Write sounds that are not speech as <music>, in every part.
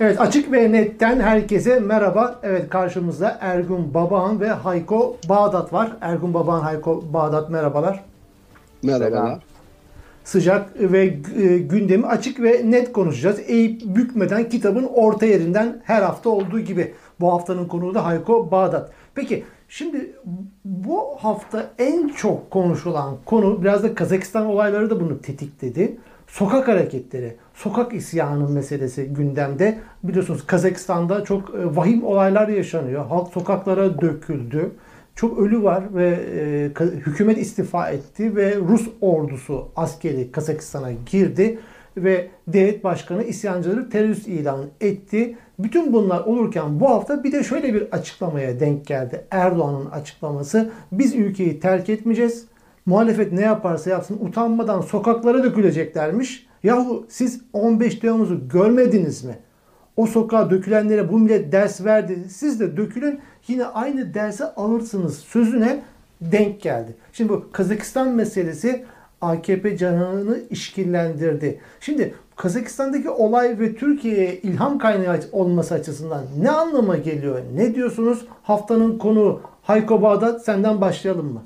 Evet açık ve netten herkese merhaba. Evet karşımızda Ergun Babaan ve Hayko Bağdat var. Ergun Babaan, Hayko Bağdat merhabalar. Merhabalar. Sıcak ve e, gündemi açık ve net konuşacağız. Eğip bükmeden kitabın orta yerinden her hafta olduğu gibi. Bu haftanın konuğu da Hayko Bağdat. Peki şimdi bu hafta en çok konuşulan konu biraz da Kazakistan olayları da bunu tetikledi. Sokak hareketleri, sokak isyanı meselesi gündemde. Biliyorsunuz Kazakistan'da çok e, vahim olaylar yaşanıyor. Halk sokaklara döküldü. Çok ölü var ve e, hükümet istifa etti ve Rus ordusu askeri Kazakistan'a girdi ve devlet başkanı isyancıları terörist ilan etti. Bütün bunlar olurken bu hafta bir de şöyle bir açıklamaya denk geldi. Erdoğan'ın açıklaması. Biz ülkeyi terk etmeyeceğiz. Muhalefet ne yaparsa yapsın utanmadan sokaklara döküleceklermiş. Yahu siz 15 Temmuz'u görmediniz mi? O sokağa dökülenlere bu millet ders verdi. Siz de dökülün yine aynı dersi alırsınız sözüne denk geldi. Şimdi bu Kazakistan meselesi AKP canını işkillendirdi. Şimdi Kazakistan'daki olay ve Türkiye'ye ilham kaynağı olması açısından ne anlama geliyor? Ne diyorsunuz? Haftanın konu Hayko Bağdat senden başlayalım mı?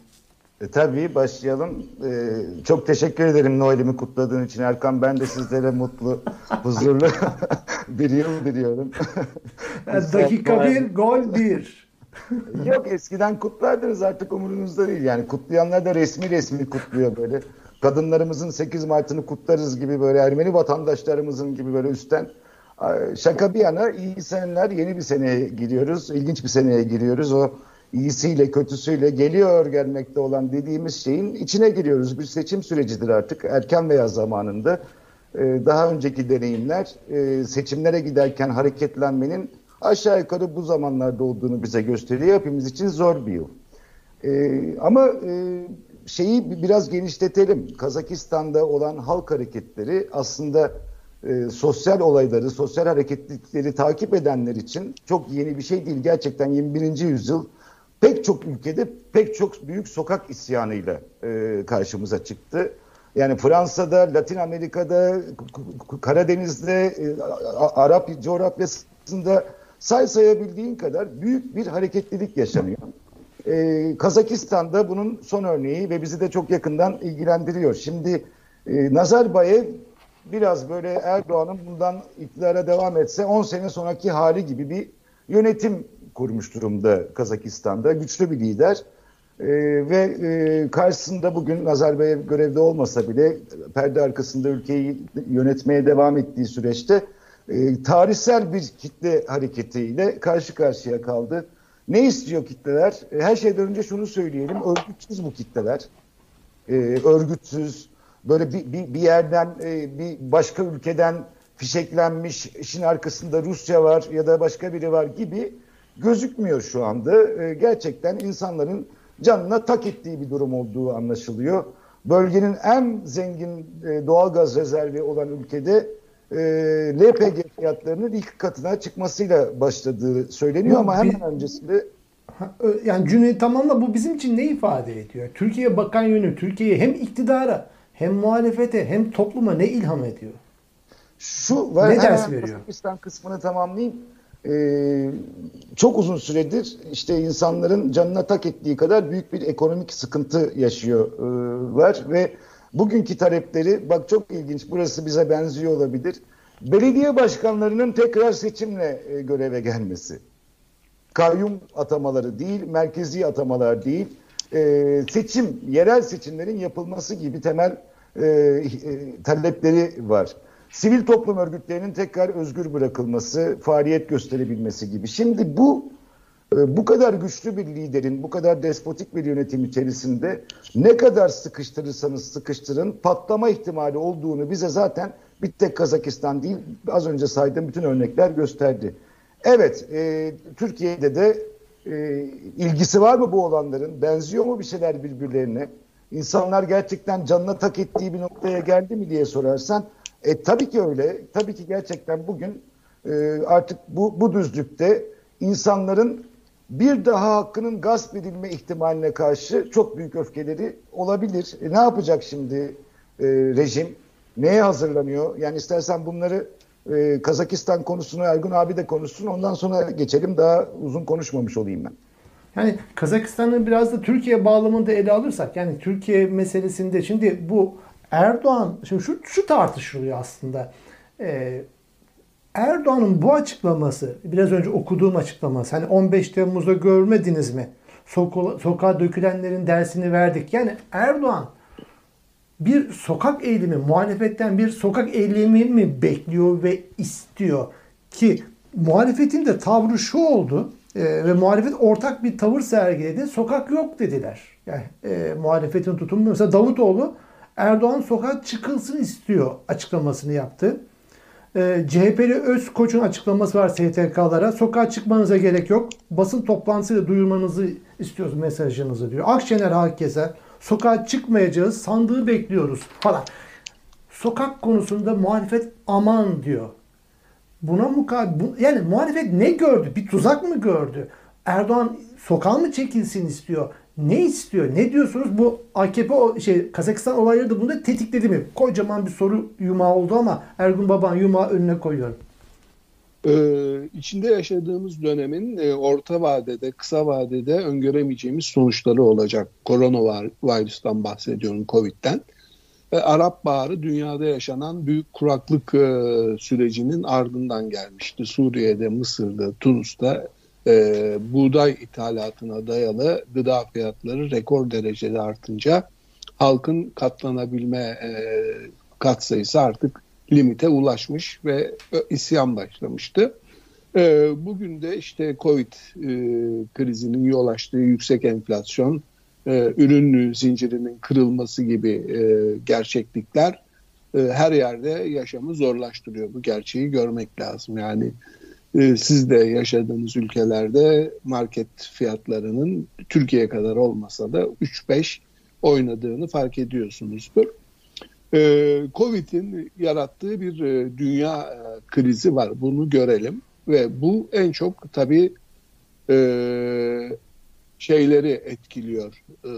E, tabii başlayalım. E, çok teşekkür ederim Noel'imi kutladığın için Erkan. Ben de sizlere mutlu, <laughs> huzurlu <laughs> bir yıl diliyorum. <laughs> Dakika bir, gol bir. Yok eskiden kutlardınız artık umurunuzda değil. Yani kutlayanlar da resmi resmi kutluyor böyle. Kadınlarımızın 8 Mart'ını kutlarız gibi böyle Ermeni vatandaşlarımızın gibi böyle üstten. Şaka bir yana iyi seneler yeni bir seneye giriyoruz. İlginç bir seneye giriyoruz. O iyisiyle kötüsüyle geliyor gelmekte olan dediğimiz şeyin içine giriyoruz. Bir seçim sürecidir artık erken veya zamanında. Ee, daha önceki deneyimler e, seçimlere giderken hareketlenmenin aşağı yukarı bu zamanlarda olduğunu bize gösteriyor. Hepimiz için zor bir yıl. Ee, ama e, şeyi biraz genişletelim. Kazakistan'da olan halk hareketleri aslında e, sosyal olayları, sosyal hareketlilikleri takip edenler için çok yeni bir şey değil. Gerçekten 21. yüzyıl pek çok ülkede pek çok büyük sokak isyanıyla e, karşımıza çıktı. Yani Fransa'da, Latin Amerika'da, Karadeniz'de, e, Arap coğrafyasında say sayabildiğin kadar büyük bir hareketlilik yaşanıyor. Ee, Kazakistan'da bunun son örneği ve bizi de çok yakından ilgilendiriyor. Şimdi e, Nazarbayev biraz böyle Erdoğan'ın bundan iktidara devam etse 10 sene sonraki hali gibi bir yönetim kurmuş durumda Kazakistan'da. Güçlü bir lider. Ee, ve e, karşısında bugün Nazarbayev görevde olmasa bile perde arkasında ülkeyi yönetmeye devam ettiği süreçte e, tarihsel bir kitle hareketiyle karşı karşıya kaldı. Ne istiyor kitleler? E, her şeyden önce şunu söyleyelim. Örgütsüz bu kitleler. E, örgütsüz, böyle bir, bir, bir yerden, e, bir başka ülkeden fişeklenmiş, işin arkasında Rusya var ya da başka biri var gibi gözükmüyor şu anda. E, gerçekten insanların canına tak ettiği bir durum olduğu anlaşılıyor. Bölgenin en zengin e, doğal gaz rezervi olan ülkede e, LPG fiyatlarının ilk katına çıkmasıyla başladığı söyleniyor ama hemen bir, öncesinde yani cümleyi tamamla bu bizim için ne ifade ediyor? Türkiye bakan yönü Türkiye'ye hem iktidara hem muhalefete hem topluma ne ilham ediyor? Şu var, ne ders veriyor? Pakistan kısmını tamamlayayım. Ee, çok uzun süredir işte insanların canına tak ettiği kadar büyük bir ekonomik sıkıntı yaşıyorlar e, ve bugünkü talepleri bak çok ilginç burası bize benziyor olabilir. Belediye başkanlarının tekrar seçimle e, göreve gelmesi. Kayyum atamaları değil, merkezi atamalar değil, e, seçim, yerel seçimlerin yapılması gibi temel e, e, talepleri var. Sivil toplum örgütlerinin tekrar özgür bırakılması, faaliyet gösterebilmesi gibi. Şimdi bu ee, bu kadar güçlü bir liderin, bu kadar despotik bir yönetim içerisinde ne kadar sıkıştırırsanız sıkıştırın patlama ihtimali olduğunu bize zaten bir tek Kazakistan değil az önce saydığım bütün örnekler gösterdi. Evet, e, Türkiye'de de e, ilgisi var mı bu olanların? Benziyor mu bir şeyler birbirlerine? İnsanlar gerçekten canına tak ettiği bir noktaya geldi mi diye sorarsan, e, tabii ki öyle. Tabii ki gerçekten bugün e, artık bu, bu düzlükte insanların bir daha hakkının gasp edilme ihtimaline karşı çok büyük öfkeleri olabilir. E, ne yapacak şimdi e, rejim? Neye hazırlanıyor? Yani istersen bunları e, Kazakistan konusunu Ergun abi de konuşsun. Ondan sonra geçelim. Daha uzun konuşmamış olayım ben. Yani Kazakistan'ı biraz da Türkiye bağlamında ele alırsak yani Türkiye meselesinde şimdi bu Erdoğan şimdi şu, şu tartışılıyor aslında. Ee, Erdoğan'ın bu açıklaması biraz önce okuduğum açıklaması hani 15 Temmuz'da görmediniz mi? Soka, sokağa dökülenlerin dersini verdik. Yani Erdoğan bir sokak eğilimi, muhalefetten bir sokak eğilimi mi bekliyor ve istiyor? Ki muhalefetin de tavrı şu oldu e, ve muhalefet ortak bir tavır sergiledi. Sokak yok dediler. Yani e, muhalefetin tutumu mesela Davutoğlu Erdoğan sokağa çıkılsın istiyor açıklamasını yaptı. E, CHP'li Özkoç'un açıklaması var STK'lara. Sokağa çıkmanıza gerek yok. Basın toplantısıyla duyurmanızı istiyoruz mesajınızı diyor. Akşener Hakkeser sokağa çıkmayacağız sandığı bekliyoruz falan. Sokak konusunda muhalefet aman diyor. Buna mukabil yani muhalefet ne gördü? Bir tuzak mı gördü? Erdoğan sokağa mı çekilsin istiyor? Ne istiyor? Ne diyorsunuz? Bu AKP şey Kazakistan olayları da bunu tetikledi mi? Kocaman bir soru yumağı oldu ama Ergun Baban yumağı önüne koyuyorum. Ee, içinde yaşadığımız dönemin e, orta vadede, kısa vadede öngöremeyeceğimiz sonuçları olacak. Koronavirüsten bahsediyorum, Covid'den. Ve Arap Baharı dünyada yaşanan büyük kuraklık e, sürecinin ardından gelmişti. Suriye'de, Mısır'da, Tunus'ta e, buğday ithalatına dayalı gıda fiyatları rekor derecede artınca halkın katlanabilme e, katsayısı artık limite ulaşmış ve isyan başlamıştı. E, bugün de işte Covid e, krizinin yol açtığı yüksek enflasyon, e, ürün zincirinin kırılması gibi e, gerçeklikler e, her yerde yaşamı zorlaştırıyor. Bu gerçeği görmek lazım. Yani e, siz de yaşadığınız ülkelerde market fiyatlarının Türkiye kadar olmasa da 3-5 oynadığını fark ediyorsunuzdur. E, Covid'in yarattığı bir e, dünya e, krizi var. Bunu görelim ve bu en çok tabii e, şeyleri etkiliyor. E,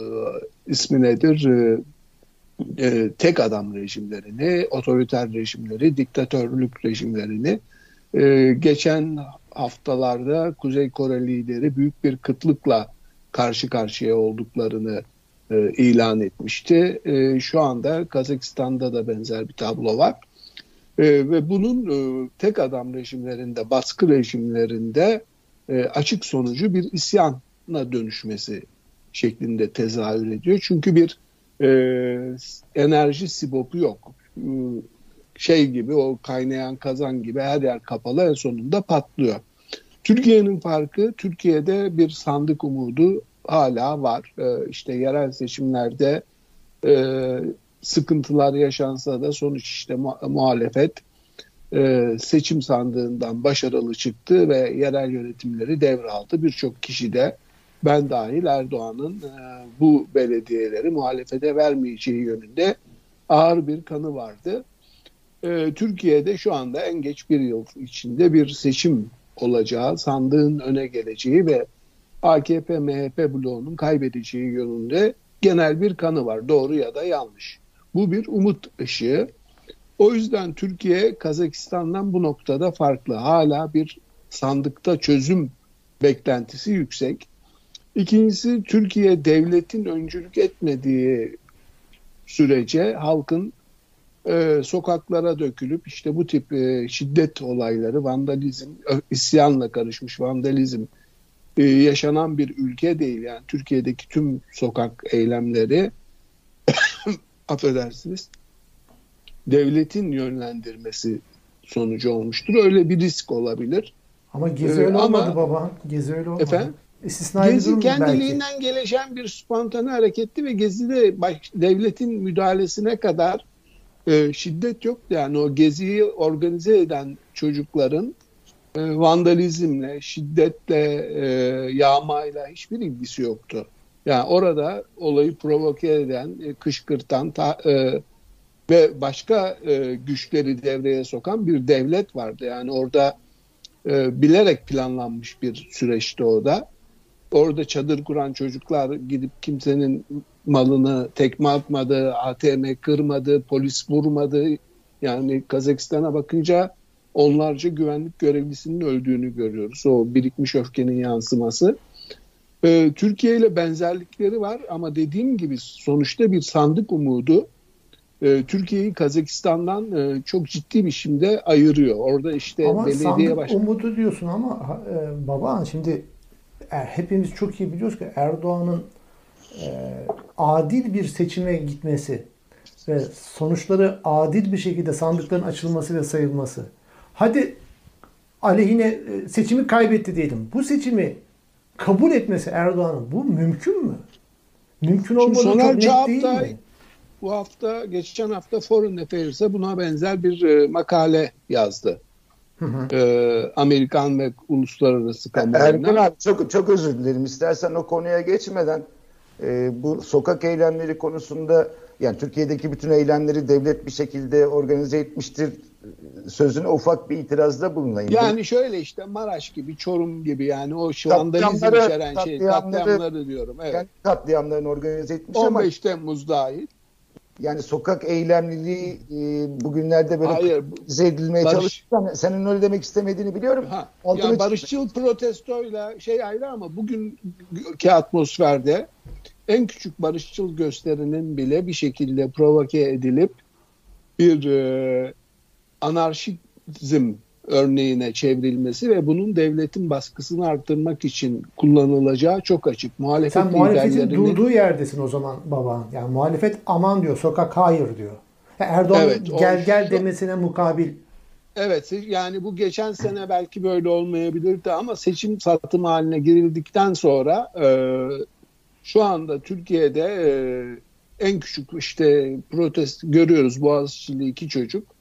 ismi nedir? E, e, tek adam rejimlerini, otoriter rejimleri, diktatörlük rejimlerini. E, geçen haftalarda Kuzey Kore lideri büyük bir kıtlıkla karşı karşıya olduklarını e, ilan etmişti. E, şu anda Kazakistan'da da benzer bir tablo var. E, ve bunun e, tek adam rejimlerinde, baskı rejimlerinde e, açık sonucu bir isyan dönüşmesi şeklinde tezahür ediyor. Çünkü bir e, enerji sibopu yok. E, şey gibi o kaynayan kazan gibi her yer kapalı en sonunda patlıyor. Türkiye'nin farkı Türkiye'de bir sandık umudu hala var. E, işte yerel seçimlerde e, sıkıntılar yaşansa da sonuç işte muhalefet e, seçim sandığından başarılı çıktı ve yerel yönetimleri devraldı. Birçok kişi de ben dahil Erdoğan'ın e, bu belediyeleri muhalefete vermeyeceği yönünde ağır bir kanı vardı. E, Türkiye'de şu anda en geç bir yıl içinde bir seçim olacağı, sandığın öne geleceği ve AKP-MHP bloğunun kaybedeceği yönünde genel bir kanı var. Doğru ya da yanlış. Bu bir umut ışığı. O yüzden Türkiye Kazakistan'dan bu noktada farklı. Hala bir sandıkta çözüm beklentisi yüksek. İkincisi Türkiye devletin öncülük etmediği sürece halkın e, sokaklara dökülüp işte bu tip e, şiddet olayları, vandalizm, isyanla karışmış vandalizm e, yaşanan bir ülke değil. Yani Türkiye'deki tüm sokak eylemleri <coughs> affedersiniz devletin yönlendirmesi sonucu olmuştur. Öyle bir risk olabilir. Ama Gezi öyle ee, olmadı ama, baba. Gezi öyle olmadı. Efendim? İstisnai Gezi kendiliğinden belki. gelişen bir spontane hareketti ve Gezi'de baş, devletin müdahalesine kadar e, şiddet yoktu. Yani o Gezi'yi organize eden çocukların e, vandalizmle, şiddetle, e, yağmayla hiçbir ilgisi yoktu. Yani orada olayı provoke eden, e, kışkırtan ta, e, ve başka e, güçleri devreye sokan bir devlet vardı. Yani orada e, bilerek planlanmış bir süreçti o da orada çadır kuran çocuklar gidip kimsenin malını tekme atmadı, ATM kırmadı, polis vurmadı. Yani Kazakistan'a bakınca onlarca güvenlik görevlisinin öldüğünü görüyoruz. O birikmiş öfkenin yansıması. Ee, Türkiye ile benzerlikleri var ama dediğim gibi sonuçta bir sandık umudu e, Türkiye'yi Kazakistan'dan e, çok ciddi bir biçimde ayırıyor. Orada işte ama belediye sandık baş... umudu diyorsun ama e, baba şimdi e, hepimiz çok iyi biliyoruz ki Erdoğan'ın adil bir seçime gitmesi ve sonuçları adil bir şekilde sandıkların açılması ve sayılması. Hadi aleyhine e, seçimi kaybetti diyelim. Bu seçimi kabul etmesi Erdoğan'ın bu mümkün mü? Mümkün olmadığı çok net değil mi? Bu hafta, geçen hafta Foreign Affairs'e buna benzer bir e, makale yazdı. Hı hı. E, Amerikan ve uluslararası kamuoyuna. Erkan abi çok, çok özür dilerim. İstersen o konuya geçmeden e, bu sokak eylemleri konusunda yani Türkiye'deki bütün eylemleri devlet bir şekilde organize etmiştir sözüne ufak bir itirazda bulunayım. Yani şöyle işte Maraş gibi, Çorum gibi yani o vandalizm içeren şey, katliamları diyorum. Evet. Yani katliamlarını organize etmiş 15 ama 15 Temmuz dahil. Yani sokak eylemliliği e, bugünlerde böyle Hayır, edilmeye barış... çalışırsan senin öyle demek istemediğini biliyorum. Ha, yani barışçıl protestoyla şey ayrı ama bugünkü atmosferde en küçük barışçıl gösterinin bile bir şekilde provoke edilip bir e, anarşizm örneğine çevrilmesi ve bunun devletin baskısını arttırmak için kullanılacağı çok açık. Muhalefet Sen muhalefetin liderlerinin... durduğu yerdesin o zaman baba. Yani muhalefet aman diyor, sokak hayır diyor. Erdoğan evet, gel gel şu... demesine mukabil. Evet yani bu geçen sene belki böyle olmayabilirdi ama seçim satım haline girildikten sonra e, şu anda Türkiye'de e, en küçük işte protest görüyoruz Boğaziçi'li iki çocuk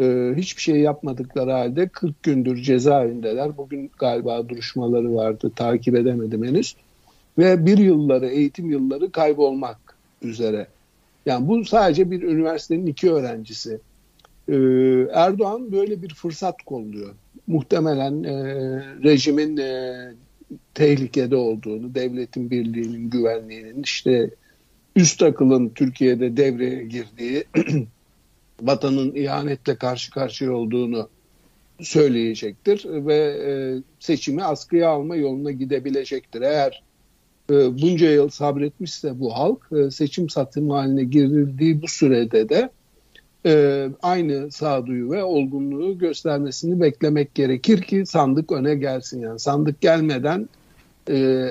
e, hiçbir şey yapmadıkları halde 40 gündür cezaevindeler. Bugün galiba duruşmaları vardı takip edemedim henüz. Ve bir yılları eğitim yılları kaybolmak üzere. Yani bu sadece bir üniversitenin iki öğrencisi. Ee, Erdoğan böyle bir fırsat kolluyor. Muhtemelen e, rejimin e, tehlikede olduğunu, devletin birliğinin, güvenliğinin işte üst akılın Türkiye'de devreye girdiği <clears throat> vatanın ihanetle karşı karşıya olduğunu söyleyecektir ve e, seçimi askıya alma yoluna gidebilecektir. Eğer e, bunca yıl sabretmişse bu halk e, seçim satım haline girildiği bu sürede de aynı sağduyu ve olgunluğu göstermesini beklemek gerekir ki sandık öne gelsin. Yani sandık gelmeden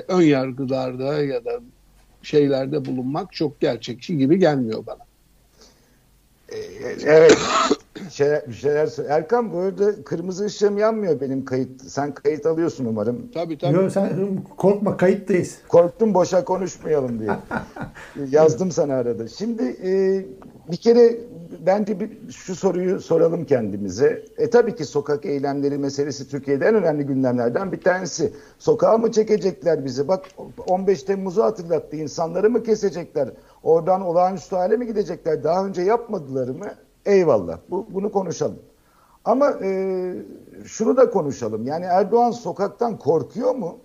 ön yargılarda ya da şeylerde bulunmak çok gerçekçi gibi gelmiyor bana. Ee, evet. Şeyler, bir şeyler Erkan bu arada kırmızı ışığım yanmıyor benim kayıt. Sen kayıt alıyorsun umarım. Tabii tabii. Yok sen korkma kayıttayız. Korktum boşa konuşmayalım diye. <laughs> Yazdım sana arada. Şimdi e, bir kere bence bir, şu soruyu soralım kendimize. E tabii ki sokak eylemleri meselesi Türkiye'de en önemli gündemlerden bir tanesi. Sokağa mı çekecekler bizi? Bak 15 Temmuz'u hatırlattı. İnsanları mı kesecekler? Oradan olağanüstü hale mi gidecekler? Daha önce yapmadılar mı? Eyvallah. Bu, bunu konuşalım. Ama e, şunu da konuşalım. Yani Erdoğan sokaktan korkuyor mu?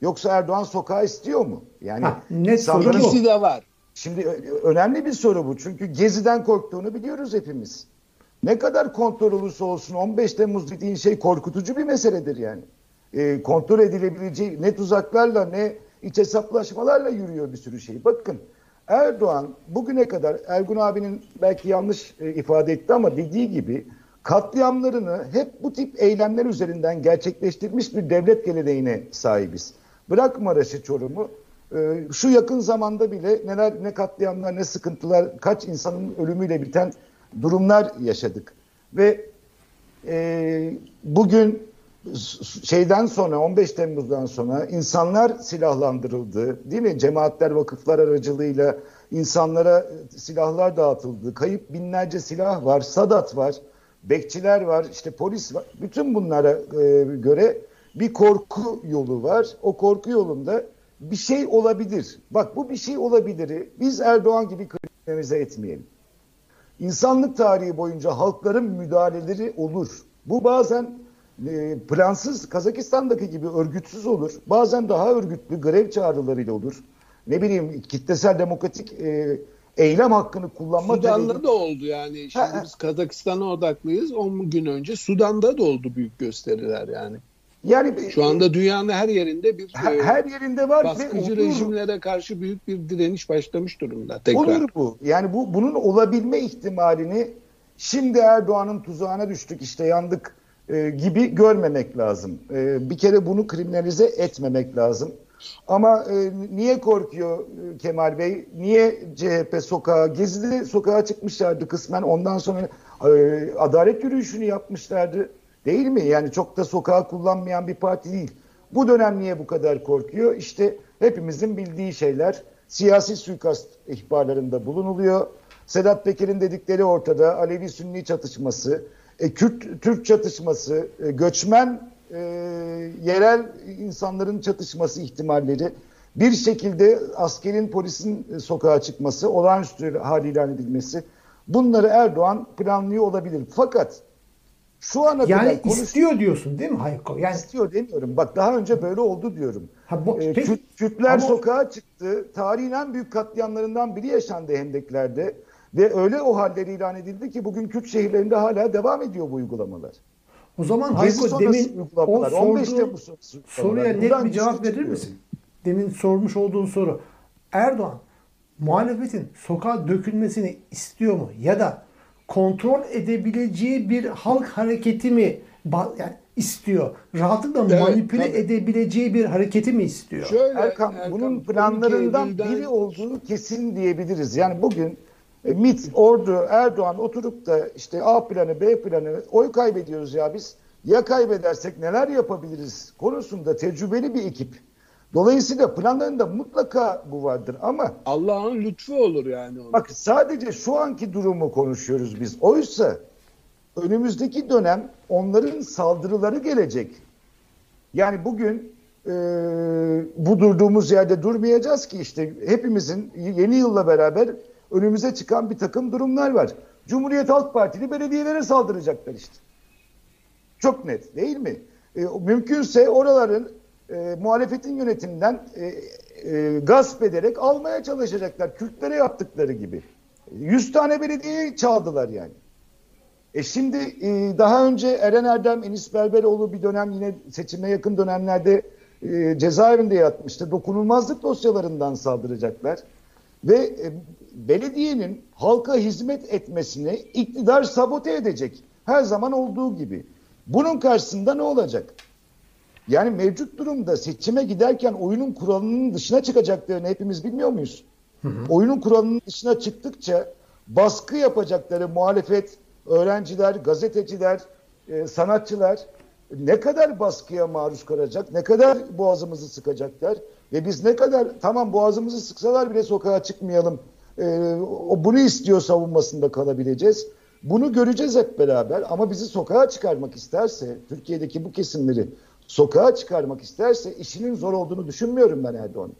Yoksa Erdoğan sokağı istiyor mu? Yani ha, net soru de var. Şimdi önemli bir soru bu. Çünkü Gezi'den korktuğunu biliyoruz hepimiz. Ne kadar kontrol olursa olsun 15 Temmuz dediğin şey korkutucu bir meseledir yani. E, kontrol edilebileceği ne tuzaklarla ne iç hesaplaşmalarla yürüyor bir sürü şey. Bakın Erdoğan bugüne kadar Ergun abinin belki yanlış e, ifade etti ama dediği gibi katliamlarını hep bu tip eylemler üzerinden gerçekleştirmiş bir devlet geleneğine sahibiz. Bırak Maraş'ı Çorum'u e, şu yakın zamanda bile neler ne katliamlar ne sıkıntılar kaç insanın ölümüyle biten durumlar yaşadık. Ve e, bugün şeyden sonra 15 Temmuz'dan sonra insanlar silahlandırıldı. Değil mi? Cemaatler, vakıflar aracılığıyla insanlara e, silahlar dağıtıldı. Kayıp binlerce silah var, Sadat var, bekçiler var, işte polis var. Bütün bunlara e, göre bir korku yolu var. O korku yolunda bir şey olabilir. Bak bu bir şey olabilir. biz Erdoğan gibi kriminalize etmeyelim. İnsanlık tarihi boyunca halkların müdahaleleri olur. Bu bazen e, plansız Kazakistan'daki gibi örgütsüz olur. Bazen daha örgütlü grev çağrılarıyla olur. Ne bileyim kitlesel demokratik e, eylem hakkını kullanma Sudan'da da oldu yani. Şimdi Ha, biz Kazakistan'a odaklıyız. 10 gün önce Sudan'da da oldu büyük gösteriler yani. yani Şu anda dünyanın her yerinde bir her, her yerinde var ve baskıcı olur. rejimlere karşı büyük bir direniş başlamış durumda tekrar. Olur bu. Yani bu bunun olabilme ihtimalini şimdi Erdoğan'ın tuzağına düştük işte yandık e, gibi görmemek lazım. E, bir kere bunu kriminalize etmemek lazım. Ama e, niye korkuyor Kemal Bey? Niye CHP sokağa, Gezi'de sokağa çıkmışlardı kısmen. Ondan sonra adalet yürüyüşünü yapmışlardı. Değil mi? Yani çok da sokağı kullanmayan bir parti değil. Bu dönem niye bu kadar korkuyor? İşte hepimizin bildiği şeyler siyasi suikast ihbarlarında bulunuluyor. Sedat Peker'in dedikleri ortada. Alevi-Sünni çatışması, e, Kürt-Türk çatışması, e, göçmen e, yerel insanların çatışması ihtimalleri, bir şekilde askerin polisin e, sokağa çıkması, olağanüstü hal ilan edilmesi bunları Erdoğan planlıyor olabilir. Fakat şu ana Yani kadar konuş- istiyor diyorsun değil mi Hayko? Yani istiyor demiyorum. Bak daha önce böyle oldu diyorum. Ha, bu- Ee, Kürt- Kürtler ama- sokağa çıktı. Tarihin en büyük katliamlarından biri yaşandı Hendekler'de. Ve öyle o halleri ilan edildi ki bugün Kürt şehirlerinde hala devam ediyor bu uygulamalar. o zaman Hayko demin o uygulamalar, 15 sorduğun Temmuz sonrası soruya net bir cevap güçlü verir misin? Demin sormuş olduğun soru. Erdoğan muhalefetin sokağa dökülmesini istiyor mu? Ya da kontrol edebileceği bir halk hareketi mi yani istiyor? Rahatlıkla Evet, manipüle tabii. edebileceği bir hareketi mi istiyor? Şöyle, Erkan, bunun planlarından 12 Eylül'den biri olduğu kesin diyebiliriz. Yani bugün e, MİT, Ordu, Erdoğan oturup da işte A planı, B planı oy kaybediyoruz ya biz. Ya kaybedersek neler yapabiliriz konusunda tecrübeli bir ekip. Dolayısıyla planlarında mutlaka bu vardır ama Allah'ın lütfu olur yani. Onun. Bak sadece şu anki durumu konuşuyoruz biz. Oysa önümüzdeki dönem onların saldırıları gelecek. Yani bugün e, bu durduğumuz yerde durmayacağız ki işte hepimizin yeni yılla beraber önümüze çıkan bir takım durumlar var. Cumhuriyet Halk Partili belediyelere saldıracaklar işte. Çok net değil mi? E, mümkünse oraların e, muhalefetin yönetiminden e, e, gasp ederek almaya çalışacaklar. Kürtlere yaptıkları gibi. 100 tane belediyeyi çaldılar yani. E şimdi e, daha önce Eren Erdem, Enis Berberoğlu bir dönem yine seçime yakın dönemlerde e, cezaevinde yatmıştı. Dokunulmazlık dosyalarından saldıracaklar. Ve e, belediyenin halka hizmet etmesini iktidar sabote edecek. Her zaman olduğu gibi. Bunun karşısında ne olacak? Yani mevcut durumda seçime giderken oyunun kuralının dışına çıkacaklarını hepimiz bilmiyor muyuz? Oyunun kuralının dışına çıktıkça baskı yapacakları muhalefet, öğrenciler, gazeteciler, e, sanatçılar ne kadar baskıya maruz kalacak, ne kadar boğazımızı sıkacaklar ve biz ne kadar tamam boğazımızı sıksalar bile sokağa çıkmayalım, e, o bunu istiyor savunmasında kalabileceğiz. Bunu göreceğiz hep beraber ama bizi sokağa çıkarmak isterse, Türkiye'deki bu kesimleri sokağa çıkarmak isterse işinin zor olduğunu düşünmüyorum ben Erdoğan.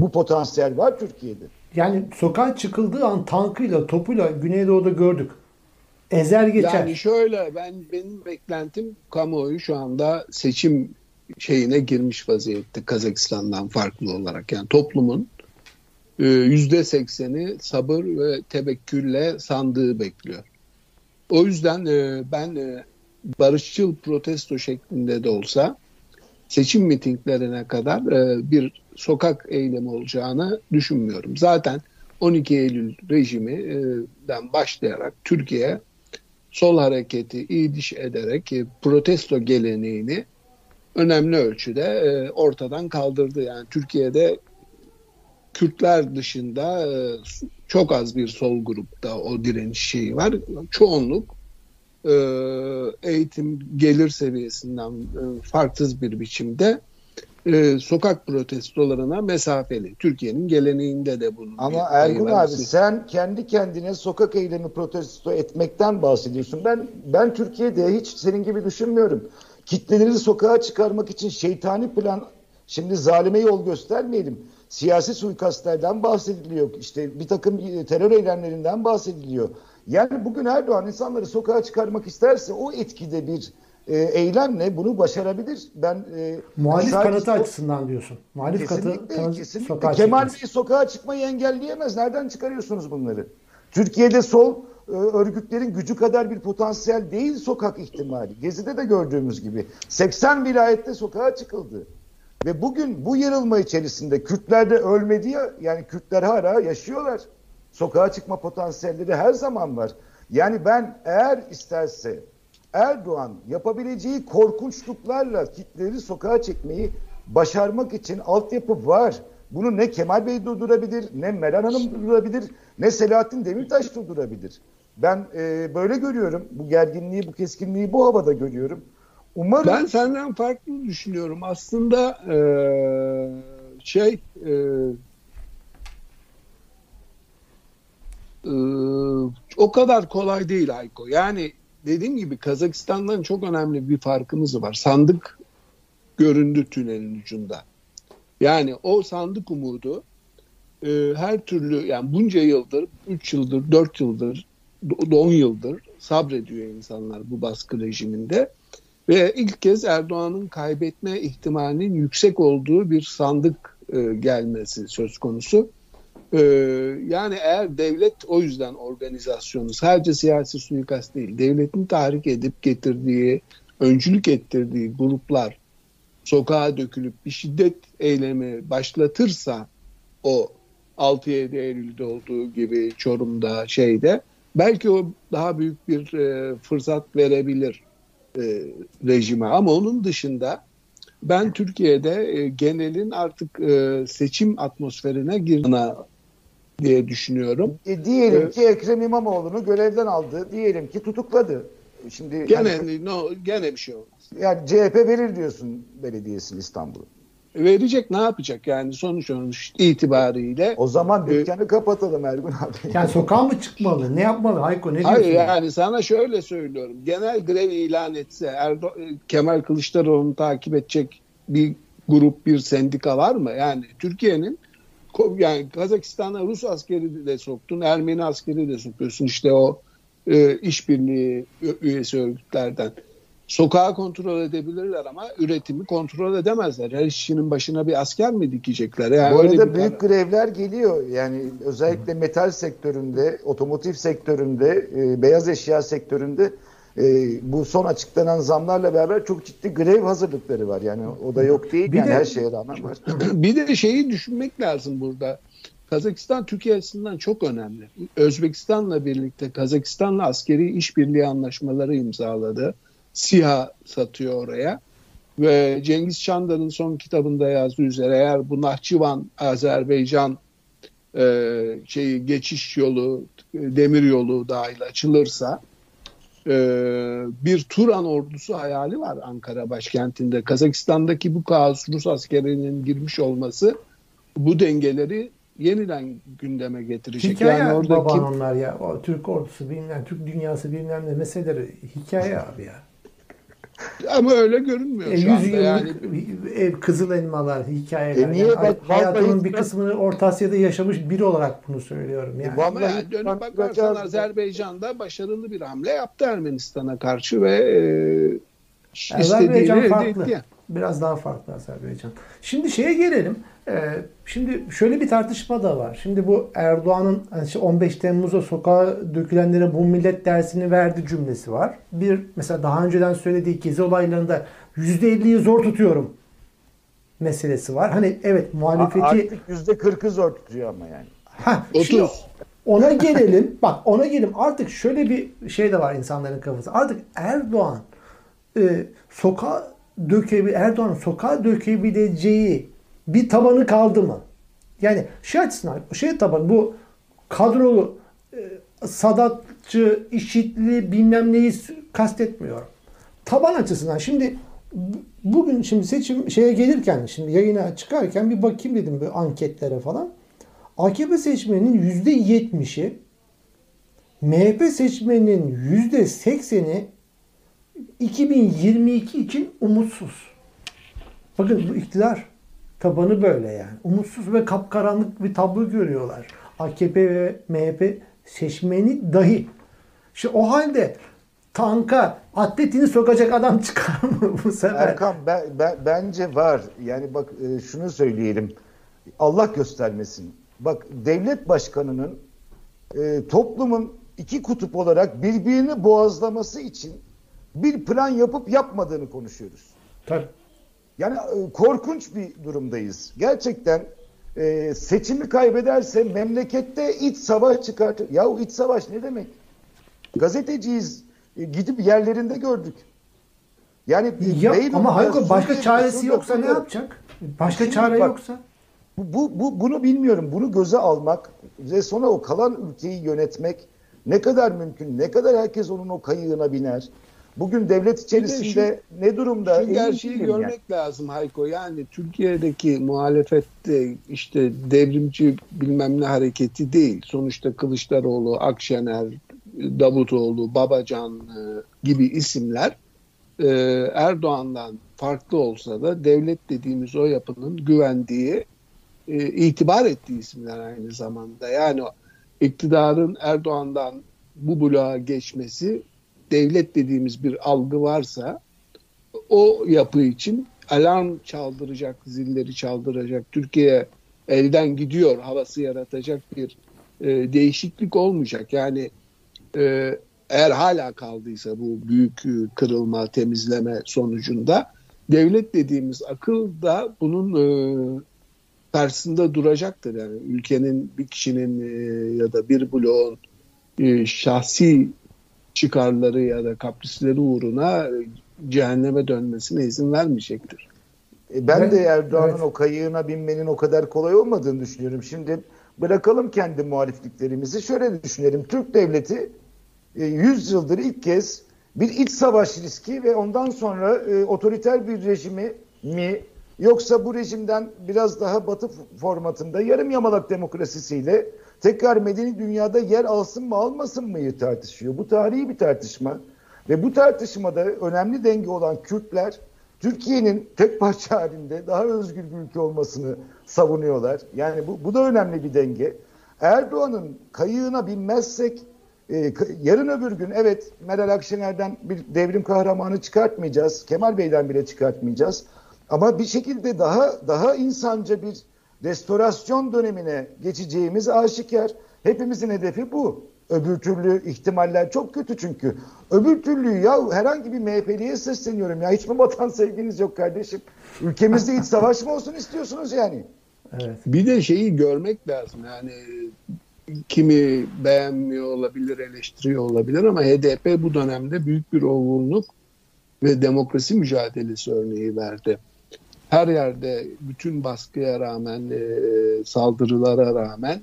Bu potansiyel var Türkiye'de. Yani sokağa çıkıldığı an tankıyla, topuyla Güneydoğu'da gördük. Ezer geçer. Yani şöyle ben benim beklentim kamuoyu şu anda seçim şeyine girmiş vaziyette Kazakistan'dan farklı olarak. Yani toplumun e, yüzde sekseni sabır ve tevekkülle sandığı bekliyor. O yüzden e, ben e, barışçıl protesto şeklinde de olsa seçim mitinglerine kadar bir sokak eylemi olacağını düşünmüyorum. Zaten 12 Eylül rejiminden başlayarak Türkiye sol hareketi iyi diş ederek protesto geleneğini önemli ölçüde e, ortadan kaldırdı. Yani Türkiye'de Kürtler dışında e, çok az bir sol grupta o direniş şeyi var. Çoğunluk e, eğitim gelir seviyesinden e, farksız bir biçimde e, sokak protestolarına mesafeli. Türkiye'nin geleneğinde de bunun Ama Ergun abi sen kendi kendine sokak eylemi protesto etmekten bahsediyorsun. Ben ben Türkiye'de hiç senin gibi düşünmüyorum. Kitleleri sokağa çıkarmak için şeytani plan şimdi zalime yol göstermeyelim. Siyasi suikastlerden bahsediliyor. İşte bir takım terör eylemlerinden bahsediliyor. Yani bugün Erdoğan insanları sokağa çıkarmak isterse o etkide bir e, eylemle bunu başarabilir. Ben e, muhalif sadece, kanıtı açısından diyorsun. Muhalif kesinlikle, kanıtı kesinlikle. sokağa Kemal Bey sokağa çıkmayı engelleyemez. Nereden çıkarıyorsunuz bunları? Türkiye'de sol e, örgütlerin gücü kadar bir potansiyel değil sokak ihtimali. Gezi'de de gördüğümüz gibi 80 vilayette sokağa çıkıldı. Ve bugün bu yarılma içerisinde Kürtler de ölmedi ya yani Kürtler hala yaşıyorlar. Sokağa çıkma potansiyelleri her zaman var. Yani ben eğer isterse Erdoğan yapabileceği korkunçluklarla kitleri sokağa çekmeyi başarmak için altyapı var. Bunu ne Kemal Bey durdurabilir, ne Meral Hanım durdurabilir, ne Selahattin Demirtaş durdurabilir. Ben e, böyle görüyorum. Bu gerginliği, bu keskinliği bu havada görüyorum. Umarım... Ben senden farklı düşünüyorum. Aslında e, şey e, e, o kadar kolay değil Ayko. Yani dediğim gibi Kazakistan'dan çok önemli bir farkımız var. Sandık göründü tünelin ucunda. Yani o sandık umudu e, her türlü yani bunca yıldır, 3 yıldır, 4 yıldır, 10 yıldır sabrediyor insanlar bu baskı rejiminde. Ve ilk kez Erdoğan'ın kaybetme ihtimalinin yüksek olduğu bir sandık e, gelmesi söz konusu. E, yani eğer devlet o yüzden organizasyonu sadece siyasi suikast değil, devletin tahrik edip getirdiği, öncülük ettirdiği gruplar sokağa dökülüp bir şiddet eylemi başlatırsa o 6-7 Eylül'de olduğu gibi Çorum'da şeyde belki o daha büyük bir e, fırsat verebilir e, rejime ama onun dışında ben Türkiye'de e, genelin artık e, seçim atmosferine girdiğine diye düşünüyorum. E, diyelim ee, ki Ekrem İmamoğlu'nu görevden aldı. Diyelim ki tutukladı. Şimdi gene yani, no, gene bir şey olmaz. Yani CHP verir diyorsun belediyesini İstanbul'u. Verecek ne yapacak yani sonuç sonuç itibariyle. O zaman e, dükkanı e, kapatalım Ergun abi. Yani sokağa mı çıkmalı? Ne yapmalı Hayko? Ne diyorsun? Hayır yani sana şöyle söylüyorum. Genel grev ilan etse Erdo Kemal Kılıçdaroğlu'nu takip edecek bir grup bir sendika var mı? Yani Türkiye'nin yani Kazakistan'a Rus askeri de soktun, Ermeni askeri de sokuyorsun işte o e, işbirliği üyesi örgütlerden. Sokağı kontrol edebilirler ama üretimi kontrol edemezler. Her işçinin başına bir asker mi dikecekler? Yani Bu arada büyük tane... grevler geliyor. Yani özellikle metal sektöründe, otomotiv sektöründe, e, beyaz eşya sektöründe e, bu son açıklanan zamlarla beraber çok ciddi grev hazırlıkları var. Yani o da yok değil. Bir yani de, her şeye rağmen var. <clears throat> Bir de şeyi düşünmek lazım burada. Kazakistan Türkiye açısından çok önemli. Özbekistan'la birlikte Kazakistan'la askeri işbirliği anlaşmaları imzaladı. SİHA satıyor oraya. Ve Cengiz Çandar'ın son kitabında yazdığı üzere eğer bu Nahçıvan, Azerbaycan e, şeyi geçiş yolu, demir yolu dahil açılırsa e, bir Turan ordusu hayali var Ankara başkentinde. Kazakistan'daki bu kaos Rus askerinin girmiş olması bu dengeleri yeniden gündeme getirecek. Hikaye yani oradaki... baban onlar ya. O Türk ordusu bilmem, Türk dünyası bilmem ne meseleleri hikaye abi ya. Ama öyle görünmüyor e, şu anda yani. Ev, kızıl elmalar, hikayeler. E niye yani, bak, hayatımın bir kısmını Orta Asya'da yaşamış biri olarak bunu söylüyorum. Yani. Ama yani dönüp bakarsan Azerbaycan'da başarılı bir hamle yaptı Ermenistan'a karşı ve e, Azerbaycan farklı. Etti. Biraz daha farklı Azerbaycan. Şimdi şeye gelelim. Ee, şimdi şöyle bir tartışma da var. Şimdi bu Erdoğan'ın 15 hani Temmuz'a sokağa dökülenlere bu millet dersini verdi cümlesi var. Bir mesela daha önceden söylediği gezi olaylarında %50'yi zor tutuyorum meselesi var. Hani evet muhalefeti... Artık %40'ı zor tutuyor ama yani. Ha, 30. Ona gelelim. <laughs> Bak ona gelelim. Artık şöyle bir şey de var insanların kafası. Artık Erdoğan e, sokağa dökebil Erdoğan sokağa dökebileceği bir tabanı kaldı mı? Yani şey açısından şey tabanı bu kadrolu e, Sadatçı, işitli bilmem neyi kastetmiyorum. Taban açısından şimdi bugün şimdi seçim şeye gelirken şimdi yayına çıkarken bir bakayım dedim bu anketlere falan. AKP seçmeninin yüzde yetmişi MHP seçmeninin yüzde sekseni 2022 için umutsuz. Bakın bu iktidar tabanı böyle yani. Umutsuz ve kapkaranlık bir tablo görüyorlar. AKP ve MHP seçmeni dahi. İşte o halde tanka atletini sokacak adam <laughs> çıkar mı bu sefer? Erkan ben, ben, bence var. Yani bak e, şunu söyleyelim. Allah göstermesin. Bak devlet başkanının e, toplumun iki kutup olarak birbirini boğazlaması için bir plan yapıp yapmadığını konuşuyoruz. Tabii. Yani e, korkunç bir durumdayız. Gerçekten e, seçimi kaybederse memlekette iç savaş çıkartır. Yahu iç savaş ne demek? Gazeteciyiz. E, gidip yerlerinde gördük. Yani Ya, Beyrut'ta, ama Hayko başka çaresi yoksa ne yapacak? Başka Şimdi çare bak- yoksa? Bu, bu, bu- bunu bilmiyorum. Bunu göze almak ve sonra o kalan ülkeyi yönetmek ne kadar mümkün? Ne kadar herkes onun o kayığına biner? Bugün devlet içerisinde ne durumda? Şu gerçeği görmek yani. lazım Hayko. Yani Türkiye'deki muhalefette işte devrimci bilmem ne hareketi değil. Sonuçta Kılıçdaroğlu, Akşener, Davutoğlu, Babacan e, gibi isimler e, Erdoğan'dan farklı olsa da devlet dediğimiz o yapının güvendiği, e, itibar ettiği isimler aynı zamanda. Yani iktidarın Erdoğan'dan bu bloğa geçmesi devlet dediğimiz bir algı varsa o yapı için alarm çaldıracak, zilleri çaldıracak, Türkiye elden gidiyor havası yaratacak bir e, değişiklik olmayacak. Yani e, eğer hala kaldıysa bu büyük e, kırılma, temizleme sonucunda devlet dediğimiz akıl da bunun e, karşısında duracaktır. Yani ülkenin bir kişinin e, ya da bir bloğun e, şahsi çıkarları ya da kaprisleri uğruna e, cehenneme dönmesine izin vermeyecektir. E, Ben Evet, de Erdoğan'ın evet. o kayığına binmenin o kadar kolay olmadığını düşünüyorum. Şimdi bırakalım kendi muhalifliklerimizi. Şöyle düşünelim. Türk devleti e, 100 yıldır ilk kez bir iç savaş riski ve ondan sonra e, otoriter bir rejimi mi yoksa bu rejimden biraz daha batı formatında yarım yamalak demokrasisiyle tekrar medeni dünyada yer alsın mı almasın mı tartışıyor. Bu tarihi bir tartışma ve bu tartışmada önemli denge olan Kürtler Türkiye'nin tek parça halinde daha özgür bir ülke olmasını savunuyorlar. Yani bu, bu da önemli bir denge. Erdoğan'ın kayığına binmezsek e, yarın öbür gün evet Meral Akşener'den bir devrim kahramanı çıkartmayacağız. Kemal Bey'den bile çıkartmayacağız. Ama bir şekilde daha daha insanca bir restorasyon dönemine geçeceğimiz aşikar. Hepimizin hedefi bu. Öbür türlü ihtimaller çok kötü çünkü. Öbür türlü ya herhangi bir MHP'liye sesleniyorum ya hiç mi vatan sevginiz yok kardeşim? Ülkemizde iç savaş mı olsun istiyorsunuz yani? Evet. Bir de şeyi görmek lazım. Yani kimi beğenmiyor olabilir, eleştiriyor olabilir ama HDP bu dönemde büyük bir olgunluk ve demokrasi mücadelesi örneği verdi. Her yerde bütün baskıya rağmen, e, saldırılara rağmen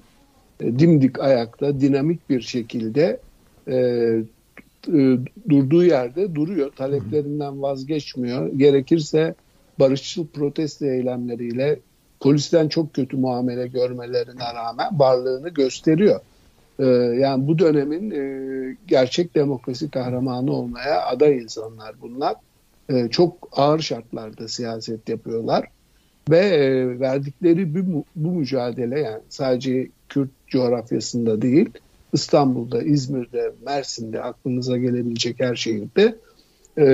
e, dimdik ayakta, dinamik bir şekilde e, e, durduğu yerde duruyor. Taleplerinden vazgeçmiyor. Gerekirse barışçıl protesto eylemleriyle polisten çok kötü muamele görmelerine rağmen varlığını gösteriyor. Ee, yani bu dönemin e, gerçek demokrasi kahramanı olmaya aday insanlar bunlar. Ee, çok ağır şartlarda siyaset yapıyorlar ve e, verdikleri bu, bu mücadele yani sadece Kürt coğrafyasında değil İstanbul'da, İzmir'de, Mersin'de aklınıza gelebilecek her şehirde e,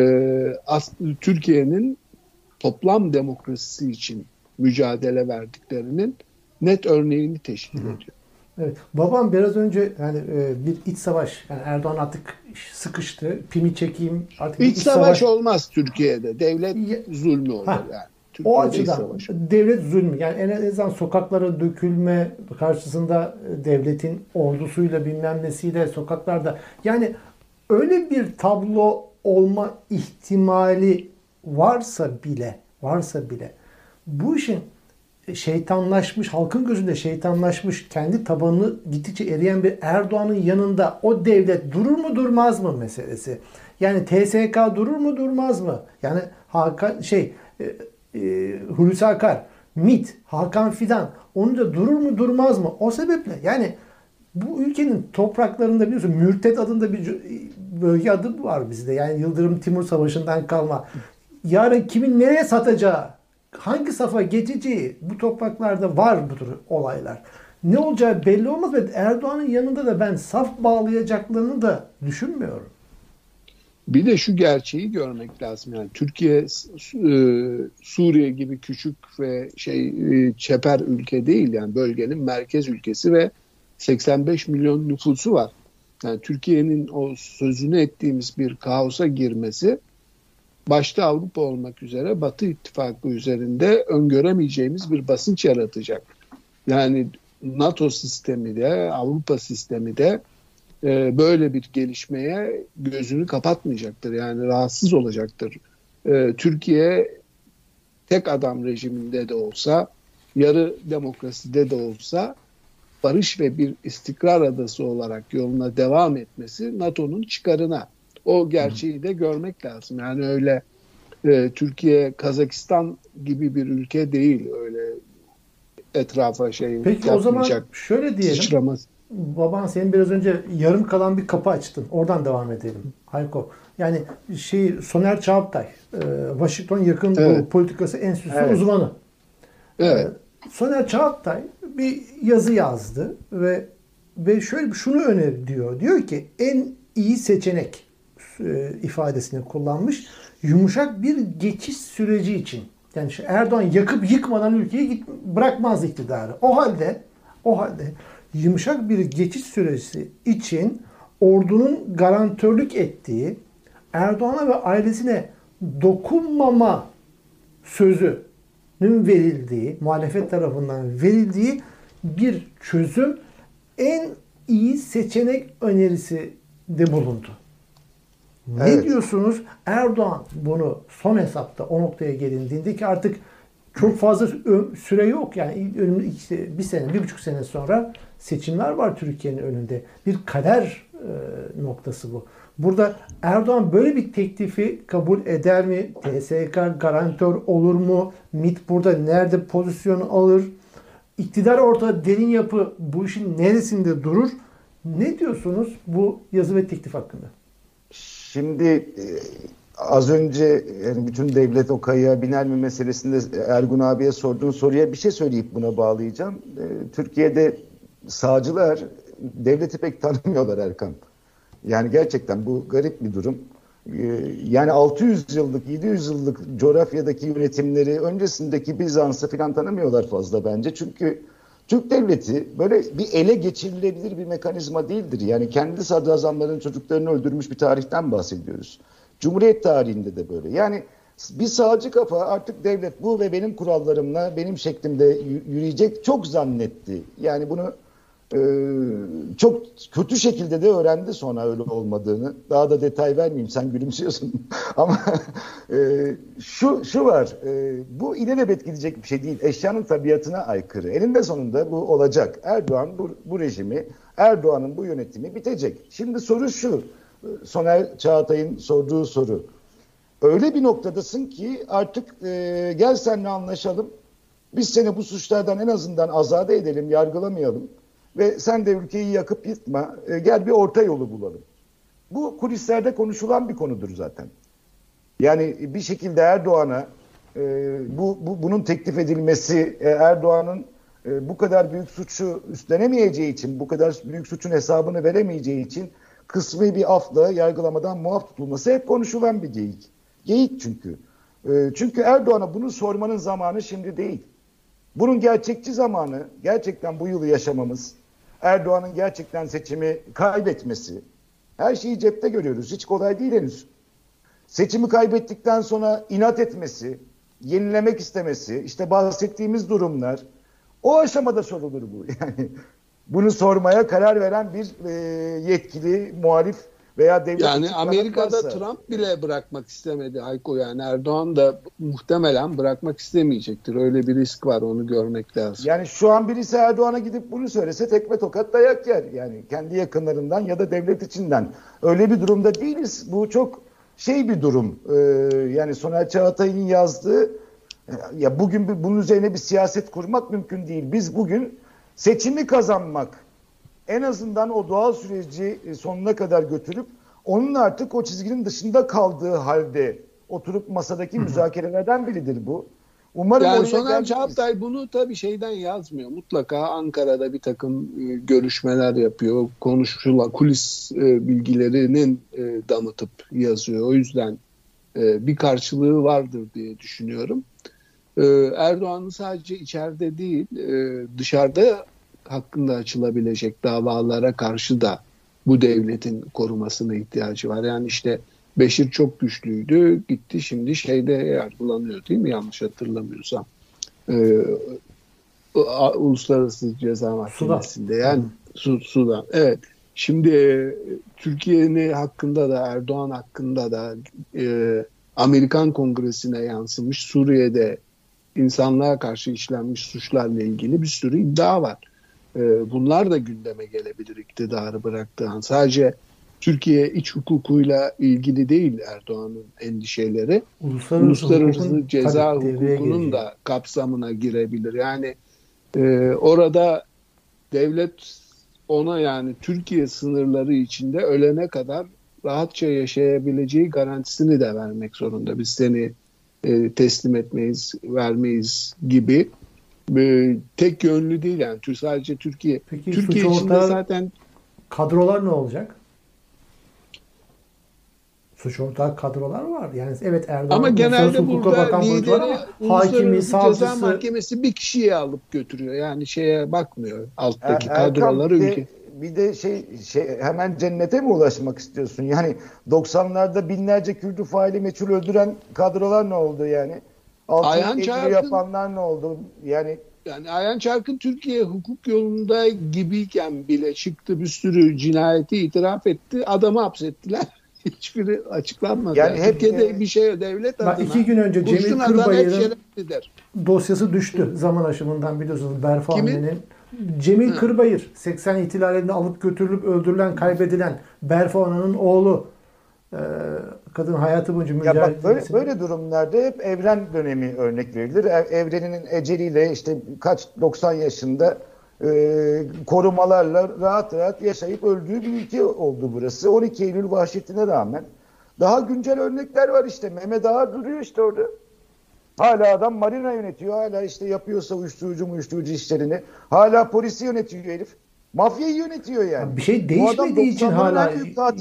Türkiye'nin toplam demokrasisi için mücadele verdiklerinin net örneğini teşkil ediyor. Evet. Babam biraz önce yani e, bir iç savaş yani Erdoğan artık sıkıştı. Pimi çekeyim artık bir İç savaş olmaz Türkiye'de. Devlet zulmü olur Ha, yani. O Türkiye'de iç açıdan savaş devlet zulmü yani en azından sokaklara dökülme karşısında devletin ordusuyla bilmem nesiyle sokaklarda yani öyle bir tablo olma ihtimali varsa bile varsa bile bu işin şeytanlaşmış, halkın gözünde şeytanlaşmış, kendi tabanını gittikçe eriyen bir Erdoğan'ın yanında o devlet durur mu durmaz mı meselesi. Yani TSK durur mu durmaz mı? Yani Hakan şey e, e, Hulusi Akar, MİT, Hakan Fidan onu da durur mu durmaz mı? O sebeple yani bu ülkenin topraklarında biliyorsun Mürtet adında bir bölge adı var bizde. Yani Yıldırım Timur Savaşı'ndan kalma. Yarın kimin nereye satacağı, hangi safa geçeceği bu topraklarda var bu tür olaylar. Ne olacağı belli olmaz ve Erdoğan'ın yanında da ben saf bağlayacaklarını da düşünmüyorum. Bir de şu gerçeği görmek lazım. Yani Türkiye e, Suriye gibi küçük ve şey e, çeper ülke değil yani bölgenin merkez ülkesi ve 85 milyon nüfusu var. Yani Türkiye'nin o sözünü ettiğimiz bir kaosa girmesi başta Avrupa olmak üzere Batı ittifakı üzerinde öngöremeyeceğimiz bir basınç yaratacak. Yani NATO sistemi de Avrupa sistemi de e, böyle bir gelişmeye gözünü kapatmayacaktır. Yani rahatsız olacaktır. E, Türkiye tek adam rejiminde de olsa, yarı demokraside de olsa barış ve bir istikrar adası olarak yoluna devam etmesi NATO'nun çıkarına. O gerçeği de görmek lazım. Yani öyle e, Türkiye Kazakistan gibi bir ülke değil öyle etrafa şey Peki o zaman şöyle diyelim. Sıçramaz. Baban senin biraz önce yarım kalan bir kapı açtın. Oradan devam edelim. Hayko. Yani şey Soner Çağatay, e, Washington yakın evet. politikası enstitüsü evet. uzmanı. Evet. E, Soner Çağatay bir yazı yazdı ve ve şöyle şunu öneri diyor. Diyor ki en iyi seçenek e, ifadesini kullanmış. Yumuşak bir geçiş süreci için. Yani işte Erdoğan yakıp yıkmadan ülkeyi git, bırakmaz iktidarı. O halde o halde yumuşak bir geçiş süresi için ordunun garantörlük ettiği Erdoğan'a ve ailesine dokunmama sözünün verildiği, muhalefet tarafından verildiği bir çözüm en iyi seçenek önerisi de bulundu. Ne evet. diyorsunuz? Erdoğan bunu son hesapta o noktaya gelindiğinde ki artık çok fazla süre yok. Yani işte bir sene, bir buçuk sene sonra seçimler var Türkiye'nin önünde. Bir kader e, noktası bu. Burada Erdoğan böyle bir teklifi kabul eder mi? TSK garantör olur mu? MIT burada nerede pozisyon alır? İktidar ortada derin yapı bu işin neresinde durur? Ne diyorsunuz bu yazı ve teklif hakkında? Şimdi e, az önce yani bütün devlet o kayığa biner mi meselesinde Ergun abiye sorduğun soruya bir şey söyleyip buna bağlayacağım. E, Türkiye'de sağcılar devleti pek tanımıyorlar Erkan. Yani gerçekten bu garip bir durum. E, yani 600 yıllık, 700 yıllık coğrafyadaki yönetimleri öncesindeki Bizans'ı falan tanımıyorlar fazla bence. Çünkü Türk devleti böyle bir ele geçirilebilir bir mekanizma değildir. Yani kendi sadrazamların çocuklarını öldürmüş bir tarihten bahsediyoruz. Cumhuriyet tarihinde de böyle. Yani bir sağcı kafa artık devlet bu ve benim kurallarımla benim şeklimde yürüyecek çok zannetti. Yani bunu e, çok kötü şekilde de öğrendi sonra öyle olmadığını. Daha da detay vermeyeyim sen gülümsüyorsun. <laughs> Ama e, şu şu var e, bu ilelebet gidecek bir şey değil. Eşyanın tabiatına aykırı. Elinde sonunda bu olacak. Erdoğan bu, bu rejimi Erdoğan'ın bu yönetimi bitecek. Şimdi soru şu. Soner Çağatay'ın sorduğu soru. Öyle bir noktadasın ki artık e, gel seninle anlaşalım. Biz seni bu suçlardan en azından azade edelim, yargılamayalım. Ve sen de ülkeyi yakıp yıkma. E, gel bir orta yolu bulalım. Bu kulislerde konuşulan bir konudur zaten. Yani bir şekilde Erdoğan'a e, bu, bu bunun teklif edilmesi e, Erdoğan'ın e, bu kadar büyük suçu üstlenemeyeceği için, bu kadar büyük suçun hesabını veremeyeceği için kısmi bir afla yargılamadan muaf tutulması hep konuşulan bir geyik. Geyik çünkü. E, çünkü Erdoğan'a bunu sormanın zamanı şimdi değil. Bunun gerçekçi zamanı gerçekten bu yılı yaşamamız, Erdoğan'ın gerçekten seçimi kaybetmesi, her şeyi cepte görüyoruz. Hiç kolay değil henüz. Seçimi kaybettikten sonra inat etmesi, yenilemek istemesi, işte bahsettiğimiz durumlar, o aşamada sorulur bu. <laughs> Yani bunu sormaya karar veren bir e, yetkili, muhalif veya devlet yani Amerika'da varsa. Trump bile bırakmak istemedi Hayko yani Erdoğan da muhtemelen bırakmak istemeyecektir. Öyle bir risk var onu görmek lazım. Yani şu an birisi Erdoğan'a gidip bunu söylese tekme tokat dayak yer. Yani kendi yakınlarından ya da devlet içinden. Öyle bir durumda değiliz. Bu çok şey bir durum. Ee, yani Soner Çağatay'ın yazdığı ya bugün bunun üzerine bir siyaset kurmak mümkün değil. Biz bugün seçimi kazanmak en azından o doğal süreci e, sonuna kadar götürüp onun artık o çizginin dışında kaldığı halde oturup masadaki müzakerelerden biridir bu. Umarım yani Soner. Çağatay bunu tabii şeyden yazmıyor. Mutlaka Ankara'da bir takım e, görüşmeler yapıyor. Konuşulan kulis e, bilgilerinin e, damıtıp yazıyor. O yüzden e, bir karşılığı vardır diye düşünüyorum. E, Erdoğan'ın sadece içeride değil e, dışarıda hakkında açılabilecek davalara karşı da bu devletin korumasına ihtiyacı var. Yani işte Beşir çok güçlüydü. Gitti şimdi şeyde yargılanıyor değil mi? Yanlış hatırlamıyorsam. Ee, Uluslararası Ceza Mahkemesi'nde. Yani Su, Sudan. Evet. Şimdi e, Türkiye'nin hakkında da Erdoğan hakkında da e, Amerikan Kongresi'ne yansımış Suriye'de insanlığa karşı işlenmiş suçlarla ilgili bir sürü iddia var. E, bunlar da gündeme gelebilir iktidarı bıraktığı an. Sadece Türkiye iç hukukuyla ilgili değil Erdoğan'ın endişeleri. Uluslararası, Uluslararası hukukun ceza hukukunun da kapsamına girebilir. Yani e, orada devlet ona yani Türkiye sınırları içinde ölene kadar rahatça yaşayabileceği garantisini de vermek zorunda. Biz seni e, teslim etmeyiz, vermeyiz gibi e, tek yönlü değil yani Tür- sadece Türkiye. Peki Türkiye içinde zaten kadrolar ne olacak? Suç ortağı kadrolar var. Yani evet Erdoğan Ama genelde hukuka burada bakan lideri ama hakimi, Uluslararası Ceza savcısı Mahkemesi bir kişiyi alıp götürüyor. Yani şeye bakmıyor alttaki Er- kadroları bir de- ülke. Bir de şey, şey hemen cennete mi ulaşmak istiyorsun? Yani 90'larda binlerce Kürdü faili meçhul öldüren kadrolar ne oldu yani? Ayhan Çağrı'nın- yapanlar ne oldu? Yani Yani Ayhan Çarkın Türkiye hukuk yolunda gibiyken bile çıktı bir sürü cinayeti itiraf etti. Adamı hapsettiler. <laughs> Hiçbiri açıklanmadı. Yani Yani hep- Türkiye'de bir şey devlet Bak adına. iki gün önce Cemil Kırbayır'ın dosyası düştü zaman aşımından biliyorsunuz Berfa Kimin? annenin. Cemil Kırbayır 80 ihtilalinde alıp götürülüp öldürülen kaybedilen Berfa Ana'nın oğlu kadın hayatı boyunca ya mücadele bak böyle, böyle durumlarda hep evren dönemi örnek verilir. Ev- Evreninin eceliyle işte kaç 90 yaşında e, korumalarla rahat rahat yaşayıp öldüğü bir ülke oldu burası. 12 Eylül vahşetine rağmen. Daha güncel örnekler var işte. Mehmet Ağar duruyor işte orada. Hala adam marina yönetiyor. Hala işte yapıyorsa uyuşturucu uyuşturucu işlerini. Hala polisi yönetiyor herif. Mafyayı yönetiyor yani. bir şey değişmediği için 90'ların hala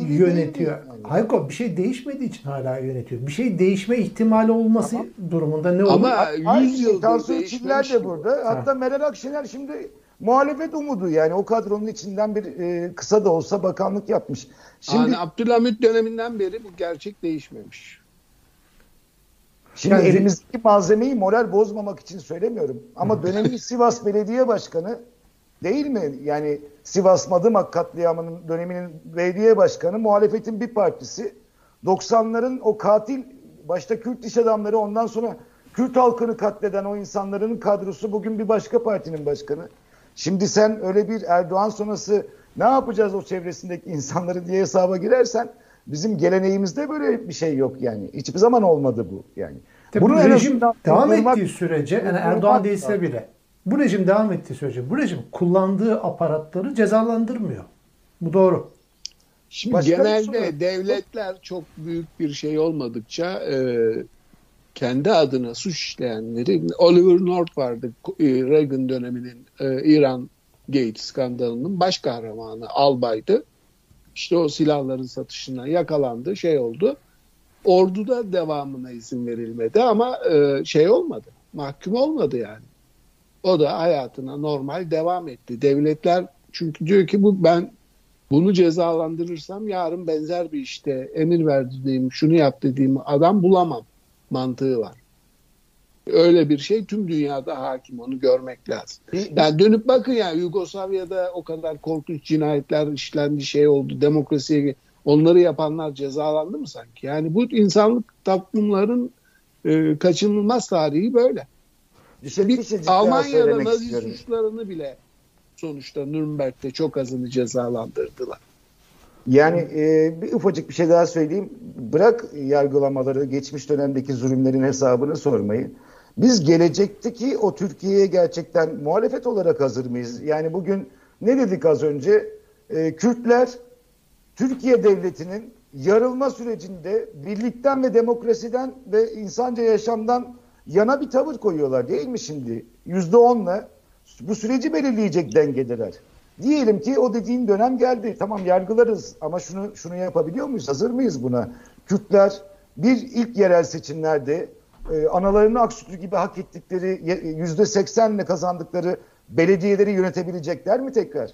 yönetiyor. yani? Hayko bir şey değişmediği için hala yönetiyor. Bir şey değişme ihtimali olması durumunda ne olur? Ama Aynı 100 şey, yıldır Tansu Çiller de bu. burada. Hatta Meral Akşener şimdi muhalefet umudu yani o kadronun içinden bir e, kısa da olsa bakanlık yapmış. Şimdi Yani Abdülhamit döneminden beri bu gerçek değişmemiş. Şimdi Yani- elimizdeki malzemeyi moral bozmamak için söylemiyorum. Ama dönemin Sivas Belediye Başkanı değil mi? Yani Sivas Madımak katliamının döneminin belediye başkanı muhalefetin bir partisi. 90'ların o katil başta Kürt iş adamları ondan sonra Kürt halkını katleden o insanların kadrosu bugün bir başka partinin başkanı. Şimdi sen öyle bir Erdoğan sonrası ne yapacağız o çevresindeki insanları diye hesaba girersen bizim geleneğimizde böyle bir şey yok yani. Hiçbir zaman olmadı bu yani. Tabii Bunu rejim devam ettiği sürece yani Erdoğan değilse bile bu rejim devam ettiği sürece bu rejim kullandığı aparatları cezalandırmıyor. Bu doğru. Şimdi Başka genelde devletler çok büyük bir şey olmadıkça e, kendi adına suç işleyenleri Oliver North vardı e, Reagan döneminin e, İran Gate skandalının baş kahramanı albaydı. İşte o silahların satışına yakalandı şey oldu. Orduda devamına izin verilmedi ama e, şey olmadı. Mahkum olmadı yani. O da hayatına normal devam etti. Devletler çünkü diyor ki bu ben bunu cezalandırırsam yarın benzer bir işte emir verdiğim, şunu yap dediğim adam bulamam mantığı var. Öyle bir şey tüm dünyada hakim onu görmek lazım. Yani dönüp bakın ya Yugoslavya'da o kadar korkunç cinayetler işlendi şey oldu demokrasiye onları yapanlar cezalandı mı sanki? Yani bu insanlık toplumların e, kaçınılmaz tarihi böyle. Şey- Bir Almanya'da Nazi istiyorum. suçlarını bile sonuçta Nürnberg'de çok azını cezalandırdılar. Yani e, bir ufacık bir şey daha söyleyeyim. Bırak yargılamaları, geçmiş dönemdeki zulümlerin hesabını sormayı. Biz gelecekteki o Türkiye'ye gerçekten muhalefet olarak hazır mıyız? Yani bugün ne dedik az önce? E, Kürtler Türkiye devletinin yarılma sürecinde birlikten ve demokrasiden ve insanca yaşamdan yana bir tavır koyuyorlar değil mi şimdi? Yüzde onla bu süreci belirleyecek dengedeler. Diyelim ki o dediğin dönem geldi. Tamam yargılarız ama şunu şunu yapabiliyor muyuz? Hazır mıyız buna? Kürtler bir ilk yerel seçimlerde e, analarını aksütü gibi hak ettikleri yüzde seksenle kazandıkları belediyeleri yönetebilecekler mi tekrar?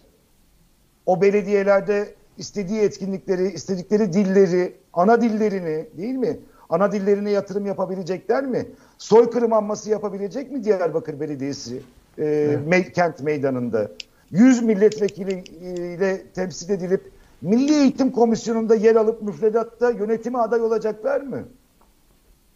O belediyelerde istediği etkinlikleri, istedikleri dilleri, ana dillerini değil mi? Ana dillerine yatırım yapabilecekler mi? Soykırım anması yapabilecek mi Diyarbakır Belediyesi e, evet. kent meydanında? 100 milletvekiliyle temsil edilip Milli Eğitim Komisyonu'nda yer alıp müfredatta yönetime aday olacaklar mı?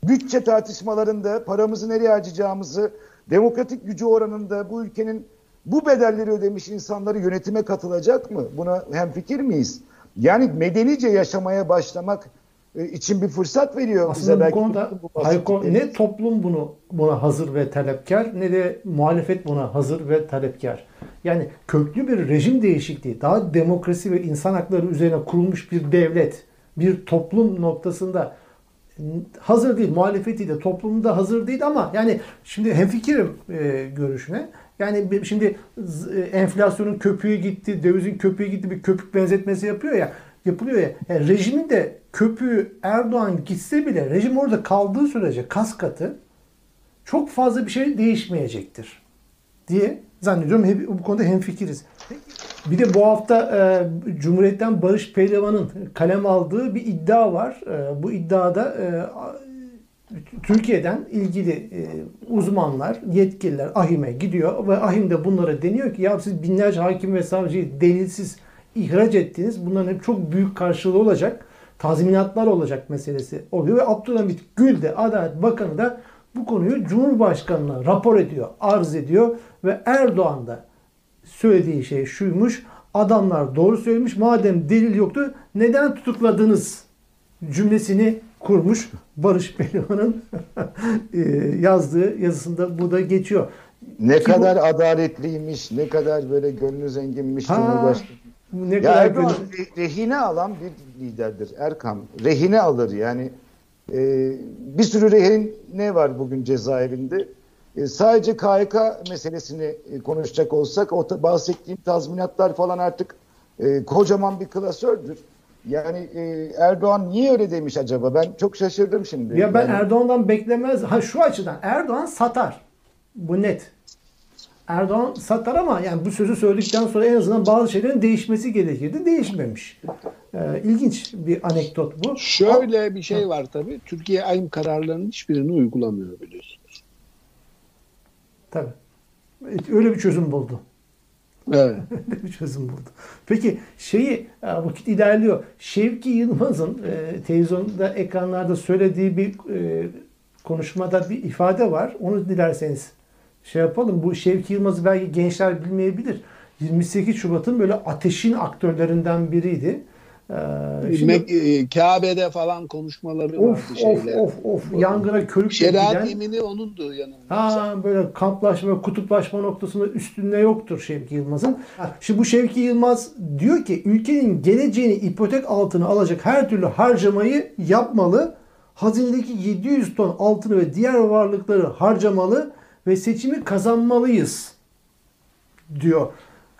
Bütçe tartışmalarında paramızı nereye harcayacağımızı, demokratik gücü oranında bu ülkenin bu bedelleri ödemiş insanları yönetime katılacak mı? Buna hemfikir miyiz? Yani medenice yaşamaya başlamak için bir fırsat veriyor Aslında bize. bu Belki konuda bu Hayko, ne toplum bunu buna hazır ve talepkar ne de muhalefet buna hazır ve talepkar. Yani köklü bir rejim değişikliği, daha demokrasi ve insan hakları üzerine kurulmuş bir devlet, bir toplum noktasında hazır değil. Muhalefeti de toplumda hazır değil ama yani şimdi hemfikirim e, görüşüne. Yani şimdi e, enflasyonun köpüğü gitti, dövizin köpüğü gitti bir köpük benzetmesi yapıyor ya yapılıyor ya. Yani rejimin de köpüğü Erdoğan gitse bile rejim orada kaldığı sürece kas katı çok fazla bir şey değişmeyecektir diye zannediyorum. Hep, bu konuda hemfikiriz. Bir de bu hafta e, Cumhuriyet'ten Barış Pehlivan'ın kalem aldığı bir iddia var. E, bu iddiada e, Türkiye'den ilgili e, uzmanlar, yetkililer AHİM'e gidiyor ve AHİM de bunlara deniyor ki ya siz binlerce hakim ve savcıyı delilsiz ihraç ettiniz. Bunların hep çok büyük karşılığı olacak. Tazminatlar olacak meselesi oluyor ve Abdülhamit Gül de Adalet Bakanı da bu konuyu Cumhurbaşkanı'na rapor ediyor, arz ediyor ve Erdoğan da söylediği şey şuymuş. Adamlar doğru söylemiş. Madem delil yoktu neden tutukladınız cümlesini kurmuş. Barış <laughs> Pehlivan'ın <laughs> e, yazdığı yazısında bu da geçiyor. Ne Ki kadar bu... adaletliymiş, ne kadar böyle gönlü zenginmiş ha, Cumhurbaşkanı. Ne ya kadar Erdoğan gönlü... rehine alan bir liderdir Erkam. Rehine alır yani. E, bir sürü rehin ne var bugün cezaevinde? E, sadece KHK meselesini e, konuşacak olsak o bahsettiğim tazminatlar falan artık e, kocaman bir klasördür. Yani e, Erdoğan niye öyle demiş acaba? Ben çok şaşırdım şimdi. Ya ben yani... Erdoğan'dan beklemez. Ha şu açıdan Erdoğan satar. Bu net. Erdoğan satar ama yani bu sözü söyledikten sonra en azından bazı şeylerin değişmesi gerekirdi. Değişmemiş. Ee, ilginç bir anekdot bu. Şöyle bir şey var tabii. Türkiye ayım kararlarının hiçbirini uygulamıyor biliyorsunuz. Tabii. Öyle bir çözüm buldu. Evet. <laughs> bir çözüm buldu. Peki şeyi e, vakit ilerliyor. Şevki Yılmaz'ın e, televizyonda ekranlarda söylediği bir e, konuşmada bir ifade var. Onu dilerseniz şey yapalım. Bu Şevki Yılmaz'ı belki gençler bilmeyebilir. 28 Şubat'ın böyle ateşin aktörlerinden biriydi. Ee, şimdi, e, Kabe'de falan konuşmaları of, vardı şeyler. Of of of yangına körükle Şeriat giden. yemini onundu yanımda. Ha böyle kamplaşma, kutuplaşma noktasında üstünde yoktur Şevki Yılmaz'ın. Şimdi bu Şevki Yılmaz diyor ki ülkenin geleceğini ipotek altına alacak her türlü harcamayı yapmalı. Hazinedeki 700 ton altını ve diğer varlıkları harcamalı ve seçimi kazanmalıyız diyor.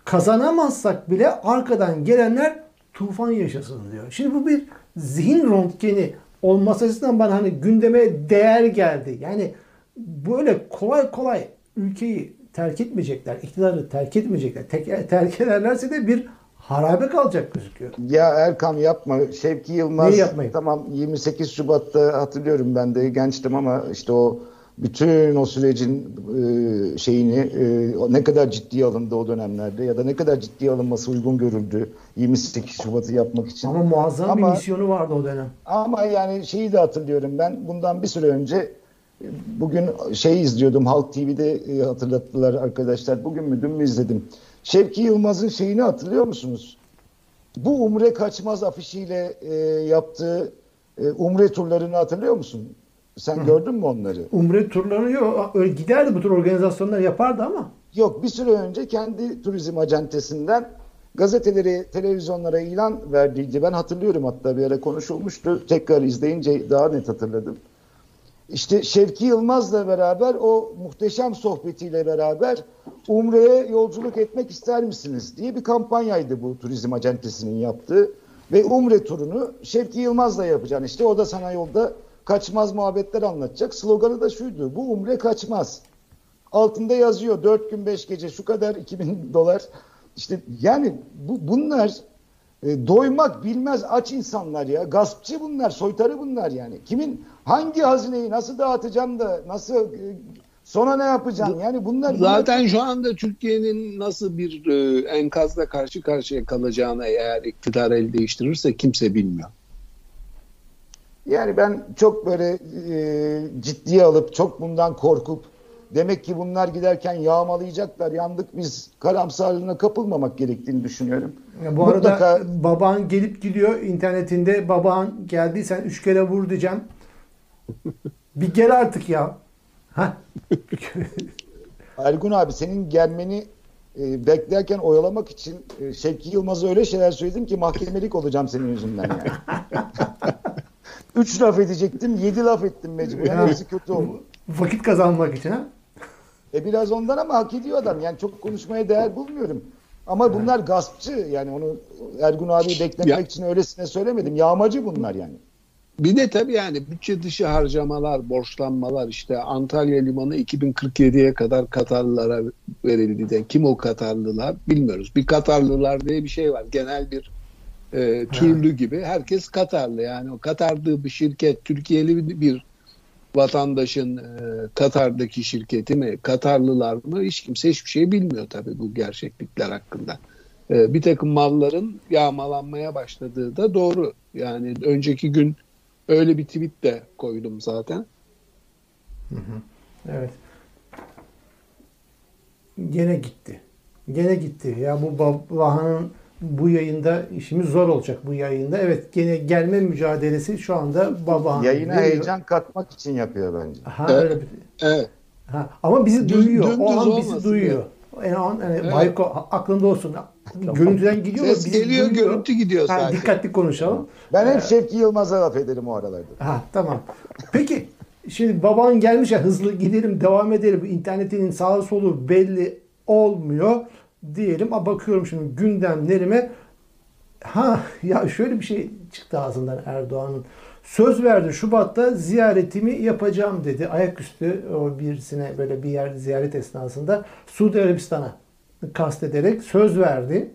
Kazanamazsak bile arkadan gelenler tufan yaşasın diyor. Şimdi bu bir zihin röntgeni olması açısından bana hani gündeme değer geldi. Yani böyle kolay kolay ülkeyi terk etmeyecekler, iktidarı terk etmeyecekler. Tek, terk ederlerse de bir harabe kalacak gözüküyor. Ya Erkam yapma. Şevki Yılmaz tamam 28 Şubat'ta hatırlıyorum ben de gençtim ama işte o bütün o sürecin e, şeyini e, ne kadar ciddiye alındı o dönemlerde ya da ne kadar ciddiye alınması uygun görüldü 28 Şubat'ı yapmak için. Ama muazzam ama, bir misyonu vardı o dönem. Ama yani şeyi de hatırlıyorum ben bundan bir süre önce bugün şey izliyordum Halk TV'de e, hatırlattılar arkadaşlar. Bugün mü dün mü izledim. Şevki Yılmaz'ın şeyini hatırlıyor musunuz? Bu Umre Kaçmaz afişiyle e, yaptığı e, Umre turlarını hatırlıyor musun? Sen Hı. gördün mü onları? Umre turlarını yok. Öyle giderdi bu tür organizasyonlar yapardı ama. Yok bir süre önce kendi turizm acentesinden gazeteleri, televizyonlara ilan verdiydi. Ben hatırlıyorum hatta bir ara konuşulmuştu. Tekrar izleyince daha net hatırladım. işte Şevki Yılmaz'la beraber o muhteşem sohbetiyle beraber Umre'ye yolculuk etmek ister misiniz diye bir kampanyaydı bu turizm acentesinin yaptığı. Ve Umre turunu Şevki Yılmaz'la yapacaksın. İşte o da sana yolda kaçmaz muhabbetler anlatacak. Sloganı da şuydu. Bu Umre kaçmaz. Altında yazıyor 4 gün 5 gece şu kadar 2000 <laughs> dolar. İşte yani bu, bunlar e, doymak bilmez aç insanlar ya. Gaspçı bunlar, soytarı bunlar yani. Kimin hangi hazineyi nasıl dağıtacaksın da nasıl e, sonra ne yapacaksın? Yani bunlar Zaten şu anda Türkiye'nin nasıl bir e, enkazla karşı karşıya kalacağını eğer iktidar el değiştirirse kimse bilmiyor. Yani ben çok böyle e, ciddiye alıp çok bundan korkup demek ki bunlar giderken yağmalayacaklar yandık biz karamsarlığına kapılmamak gerektiğini düşünüyorum. Ya bu Mutlaka- arada baban gelip gidiyor internetinde baban geldiysen üç kere vur diyeceğim. Bir gel artık ya. Ergun abi senin gelmeni e, beklerken oyalamak için e, Şevki Yılmaz'a öyle şeyler söyledim ki mahkemelik olacağım senin yüzünden yani. <laughs> Üç laf edecektim, yedi laf ettim mecburen. Ya. Hepsi kötü oldu. Vakit kazanmak için ha. E biraz ondan ama hak ediyor adam. Yani çok konuşmaya değer bulmuyorum. Ama bunlar gaspçı. Yani onu Ergun abi beklemek Ya. için öylesine söylemedim. Yağmacı bunlar yani. Bir de tabii yani bütçe dışı harcamalar, borçlanmalar işte Antalya Limanı 2047'ye kadar Katarlılara verildi de kim o Katarlılar bilmiyoruz. Bir Katarlılar diye bir şey var. Genel bir e, türlü gibi. Herkes Katarlı yani o Katar'da bir şirket Türkiye'li bir vatandaşın e, Katar'daki şirketi mi Katarlılar mı hiç kimse hiçbir şey bilmiyor tabii bu gerçeklikler hakkında. E, bir takım malların yağmalanmaya başladığı da doğru. Yani önceki gün öyle bir tweet de koydum zaten. Evet. Gene gitti. Gene gitti. Ya bu Babahan'ın bu yayında işimiz zor olacak bu yayında. Evet gene gelme mücadelesi şu anda Babahan. Yayına veriyor. heyecan katmak için yapıyor bence. Ha, Evet. öyle bir- Evet. ha. Ama bizi Dün- duyuyor. dümdüz O an bizi duyuyor. Yani, o an, yani Evet. Bayko aklında olsun. Görüntüden gidiyor Ses bizi geliyor, duyuyor. görüntü gidiyor Ha, sadece. dikkatli konuşalım. Ben hep Şevki Yılmaz'a laf ederim o aralarda. Ha tamam. Peki şimdi baban gelmiş ya hızlı gidelim devam edelim. İnternetinin sağı solu belli olmuyor diyelim. Ama bakıyorum şimdi gündemlerime. Ha <laughs> ya şöyle bir şey çıktı ağzından Erdoğan'ın. Söz verdi Şubat'ta ziyaretimi yapacağım dedi. Ayaküstü o birisine böyle bir yer ziyaret esnasında Suudi Arabistan'a kastederek söz verdi.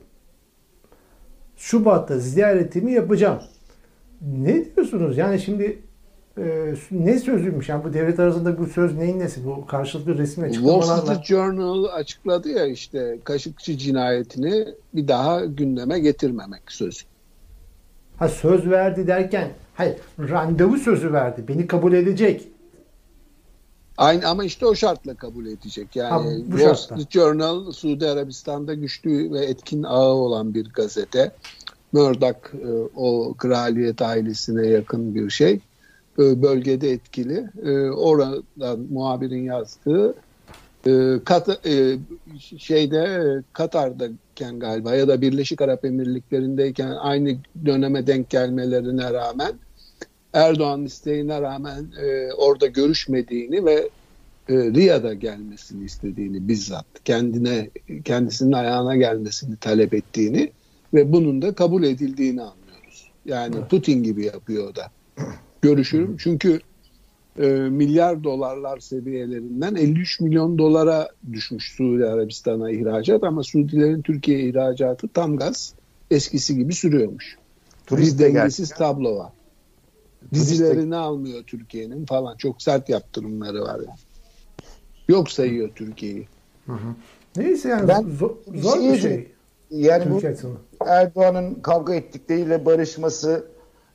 Şubat'ta ziyaretimi yapacağım. Ne diyorsunuz? Yani şimdi e, ne sözüymüş? Yani bu devlet arasında bu söz neyin nesi? Bu karşılıklı resmi Wall açıklamalarla. Street Journal açıkladı ya işte Kaşıkçı cinayetini bir daha gündeme getirmemek sözü. Ha söz verdi derken hayır randevu sözü verdi. Beni kabul edecek. Aynı ama işte o şartla kabul edecek. Yani Ha, bu Wall. Street Journal Suudi Arabistan'da güçlü ve etkin ağı olan bir gazete. Murdoch e, o kraliyet ailesine yakın bir şey. E, Bölgede etkili. E, Oradan muhabirin yazdığı e, Kat- şeyde Katar'dayken galiba ya da Birleşik Arap Emirlikleri'ndeyken aynı döneme denk gelmelerine rağmen Erdoğan isteğine rağmen e, orada görüşmediğini ve e, Riyad'a gelmesini istediğini bizzat kendine kendisinin ayağına gelmesini talep ettiğini ve bunun da kabul edildiğini anlıyoruz. Yani Putin gibi yapıyor da. <laughs> Görüşürüm. Çünkü e, milyar dolarlar seviyelerinden 53 milyon dolara düşmüş Suudi Arabistan'a ihracat ama Suudilerin Türkiye ihracatı tam gaz eskisi gibi sürüyormuş. Turist de dengesiz tablo var. Turist de- Dizilerini almıyor Türkiye'nin falan. Çok sert yaptırımları var yani. Yok sayıyor Türkiye'yi. Neyse yani Ben zor, bir zor şey bir şey. Yani bu Türkiye. Erdoğan'ın kavga ettikleriyle barışması,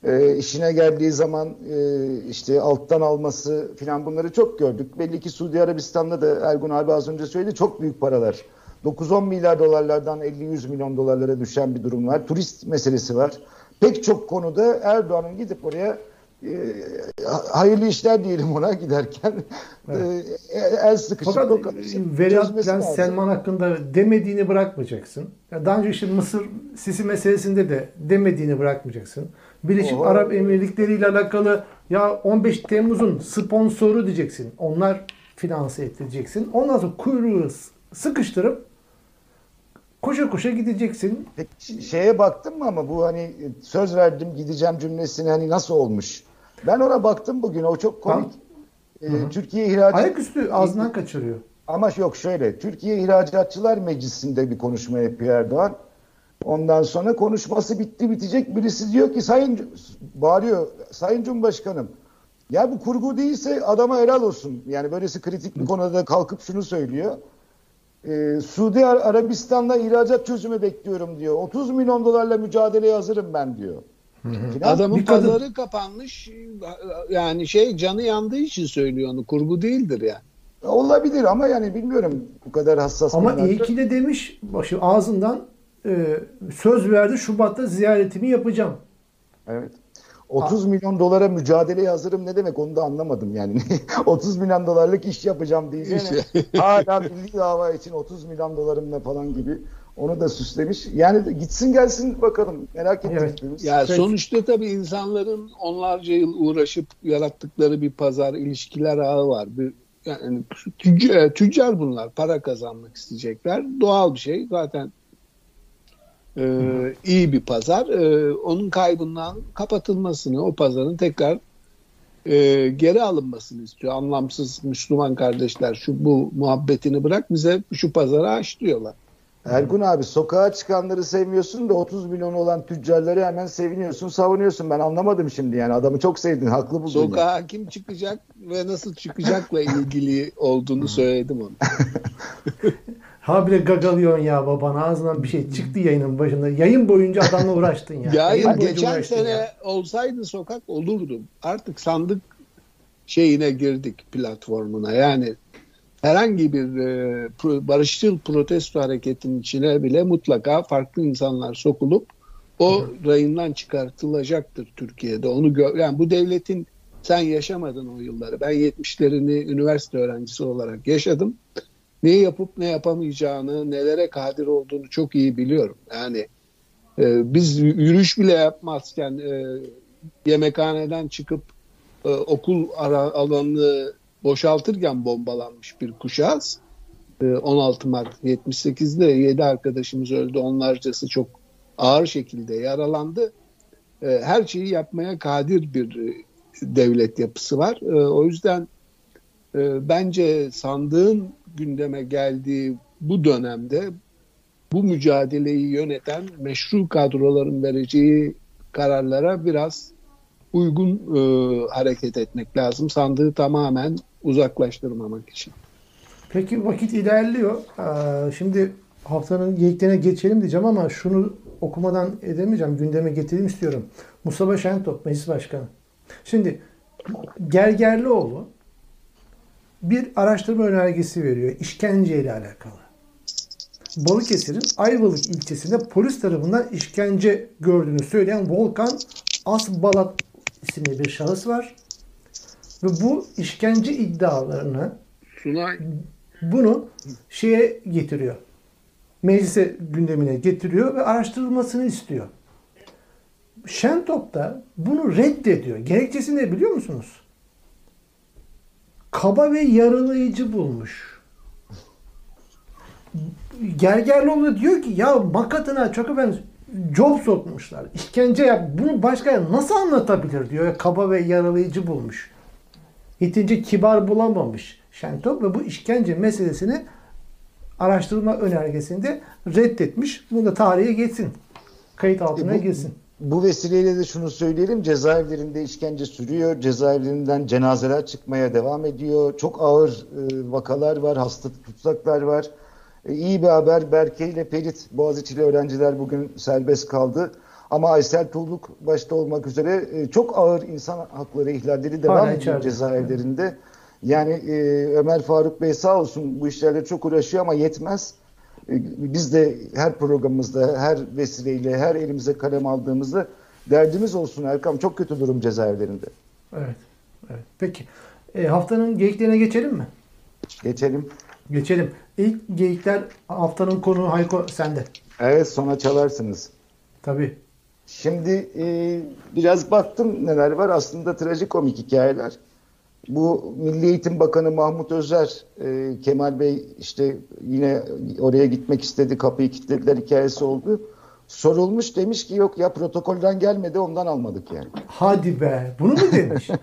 e, işine geldiği zaman e, işte alttan alması filan bunları çok gördük. Belli ki Suudi Arabistan'da da Ergun abi az önce söyledi çok büyük paralar. 9-10 milyar dolarlardan 50-100 milyon dolarlara düşen bir durum var. Turist meselesi var. Pek çok konuda Erdoğan'ın gidip oraya hayırlı işler diyelim ona giderken e, el sıkışıp Fakat kapışıp Veliaht çözmesi Prens lazım. Selman hakkında demediğini bırakmayacaksın. Ya daha önce işte Mısır Sisi meselesinde de demediğini bırakmayacaksın. Birleşik Oho. Arap Emirlikleri ile alakalı Ya 15 Temmuz'un sponsoru diyeceksin. Onlar finanse ettireceksin. Ondan sonra kuyruğu sıkıştırıp koşa koşa gideceksin. Peki şeye baktın mı ama bu hani söz verdim gideceğim cümlesini hani nasıl olmuş? Ben ona baktım bugün o çok komik. Ee, Türkiye ihracat Ayaküstü ağzından kaçırıyor. ama yok şöyle Türkiye İhracatçılar Meclisi'nde bir konuşma yapıyor Erdoğan. Ondan sonra konuşması bitti bitecek birisi diyor ki sayın bağırıyor sayın Cumhurbaşkanım ya bu kurgu değilse adama helal olsun. Yani böylesi kritik bir konuda kalkıp şunu söylüyor. Ee, Suudi Ar- Arabistan'da ihracat çözümü bekliyorum diyor. 30 milyon dolarla mücadeleye hazırım ben diyor. Filan. Adamın bir kadın- pazarı kapanmış. Yani şey canı yandığı için söylüyor onu. Kurgu değildir yani. Olabilir ama yani bilmiyorum bu kadar hassas. Ama iyi ki de demiş başı ağzından e, söz verdi Şubat'ta ziyaretimi yapacağım. Evet. 30 milyon dolara mücadeleye hazırım ne demek onu da anlamadım yani. <laughs> 30 milyon dolarlık iş yapacağım diyeceğine hala milli dava için 30 milyon dolarımla falan gibi onu da süslemiş. Yani gitsin gelsin bakalım merak ettik Evet. biz. Ya Peki. sonuçta tabii insanların onlarca yıl uğraşıp yarattıkları bir pazar ilişkiler ağı var. Bir, yani tüccar, tüccar bunlar. Para kazanmak isteyecekler. Doğal bir şey. Zaten e, iyi bir pazar. E, onun kaybından kapatılmasını, o pazarın tekrar e, geri alınmasını istiyor. Anlamsız Müslüman kardeşler şu bu muhabbetini bırak bize şu pazarı aç diyorlar. Ergun abi sokağa çıkanları sevmiyorsun da 30 milyon olan tüccarları hemen seviniyorsun savunuyorsun. Ben anlamadım şimdi yani adamı çok sevdin haklı buldun. yani. Sokağa kim çıkacak ve nasıl çıkacakla ilgili olduğunu söyledim onu. <laughs> Ha bile gagalıyorsun ya baban ağzından bir şey çıktı yayının başında. Yayın boyunca adamla uğraştın ya. <laughs> Ya Yayın boyunca geçen sene ya. olsaydı sokak olurdu. Artık sandık şeyine girdik platformuna. Yani herhangi bir e, pro- barışçıl protesto hareketinin içine bile mutlaka farklı insanlar sokulup o rayından çıkartılacaktır Türkiye'de. Onu gö- yani bu devletin sen yaşamadın o yılları. Ben 70'lerini üniversite öğrencisi olarak yaşadım. Ne yapıp ne yapamayacağını, nelere kadir olduğunu çok iyi biliyorum. Yani e, biz yürüyüş bile yapmazken e, yemekhaneden çıkıp e, okul ara, alanını boşaltırken bombalanmış bir kuşağız. E, 16 Mart 78'de 7 arkadaşımız öldü. Onlarcası çok ağır şekilde yaralandı. E, her şeyi yapmaya kadir bir e, devlet yapısı var. E, o yüzden e, bence sandığın gündeme geldiği bu dönemde bu mücadeleyi yöneten meşru kadroların vereceği kararlara biraz uygun e, hareket etmek lazım. Sandığı tamamen uzaklaştırmamak için. Peki vakit ilerliyor. Ee, Şimdi haftanın geyiklerine geçelim diyeceğim ama şunu okumadan edemeyeceğim. Gündeme getireyim istiyorum. Mustafa Şentop, Meclis Başkanı. Şimdi Gergerlioğlu bir araştırma önergesi veriyor işkence ile alakalı. Balıkesir'in Ayvalık ilçesinde polis tarafından işkence gördüğünü söyleyen Volkan Asbalat isimli bir şahıs var. Ve bu işkence iddialarını Sunay bunu şeye getiriyor. Meclise gündemine getiriyor ve araştırılmasını istiyor. Şentop da bunu reddediyor. Gerekçesi ne biliyor musunuz? Kaba ve yaralayıcı bulmuş. Gergerlioğlu diyor ki ya makatına çok efendim job sokmuşlar. İşkence yap. Bunu başka nasıl anlatabilir diyor. Kaba ve yaralayıcı bulmuş. Yetince kibar bulamamış Şentop ve bu işkence meselesini araştırma önergesinde reddetmiş. Bunu da tarihe geçsin. Kayıt altına bu- girsin. Bu vesileyle de şunu söyleyelim. Cezaevlerinde işkence sürüyor. Cezaevlerinden cenazeler çıkmaya devam ediyor. Çok ağır e, vakalar var. Hasta tutsaklar var. E, iyi bir haber. Berke ile Perit Boğaziçi'li öğrenciler bugün serbest kaldı. Ama Aysel Tuğluk başta olmak üzere e, çok ağır insan hakları ihlalleri devam Hala ediyor cezaevlerinde. Yani e, Ömer Faruk Bey sağ olsun bu işlerle çok uğraşıyor ama yetmez. E, Biz de her programımızda, her vesileyle, her elimize kalem aldığımızda derdimiz olsun Erkam. Çok kötü durum cezaevlerinde. Evet. evet. Peki. E, haftanın geyiklerine geçelim mi? Geçelim. Geçelim. İlk geyikler haftanın konuğu Hayko sende. Evet sona çalarsınız. Tabii. Şimdi e, biraz baktım neler var. Aslında trajikomik hikayeler. Bu Milli Eğitim Bakanı Mahmut Özer, e, Kemal Bey işte yine oraya gitmek istedi, kapıyı kilitlediler hikayesi oldu. Sorulmuş demiş ki yok ya protokolden gelmedi ondan almadık yani. Hadi be. Bunu mu demiş? <laughs>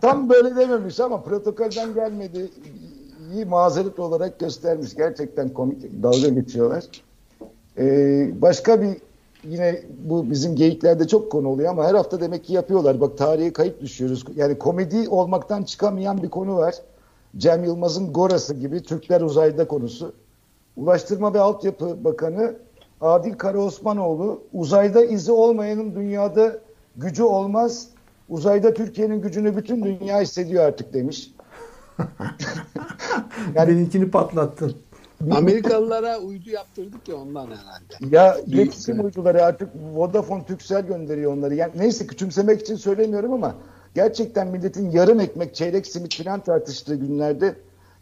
Tam böyle dememiş ama protokolden gelmedi iyi mazeret olarak göstermiş. Gerçekten komik dalga geçiyorlar. Ee, başka bir yine bu bizim geyiklerde çok konu oluyor ama her hafta demek ki yapıyorlar. Bak tarihe kayıp düşüyoruz. Yani komedi olmaktan çıkamayan bir konu var. Cem Yılmaz'ın Gorası gibi Türkler uzayda konusu. Ulaştırma ve Altyapı Bakanı Adil Karaosmanoğlu uzayda izi olmayanın dünyada gücü olmaz. Uzayda Türkiye'nin gücünü bütün dünya hissediyor artık demiş. <laughs> yani, Benimkini patlattın. Amerikalılara uydu yaptırdık ya ondan herhalde. Ya iletişim uyduları artık Vodafone, Turkcell gönderiyor onları. Yani neyse küçümsemek için söylemiyorum ama gerçekten milletin yarım ekmek, çeyrek simit falan tartıştığı günlerde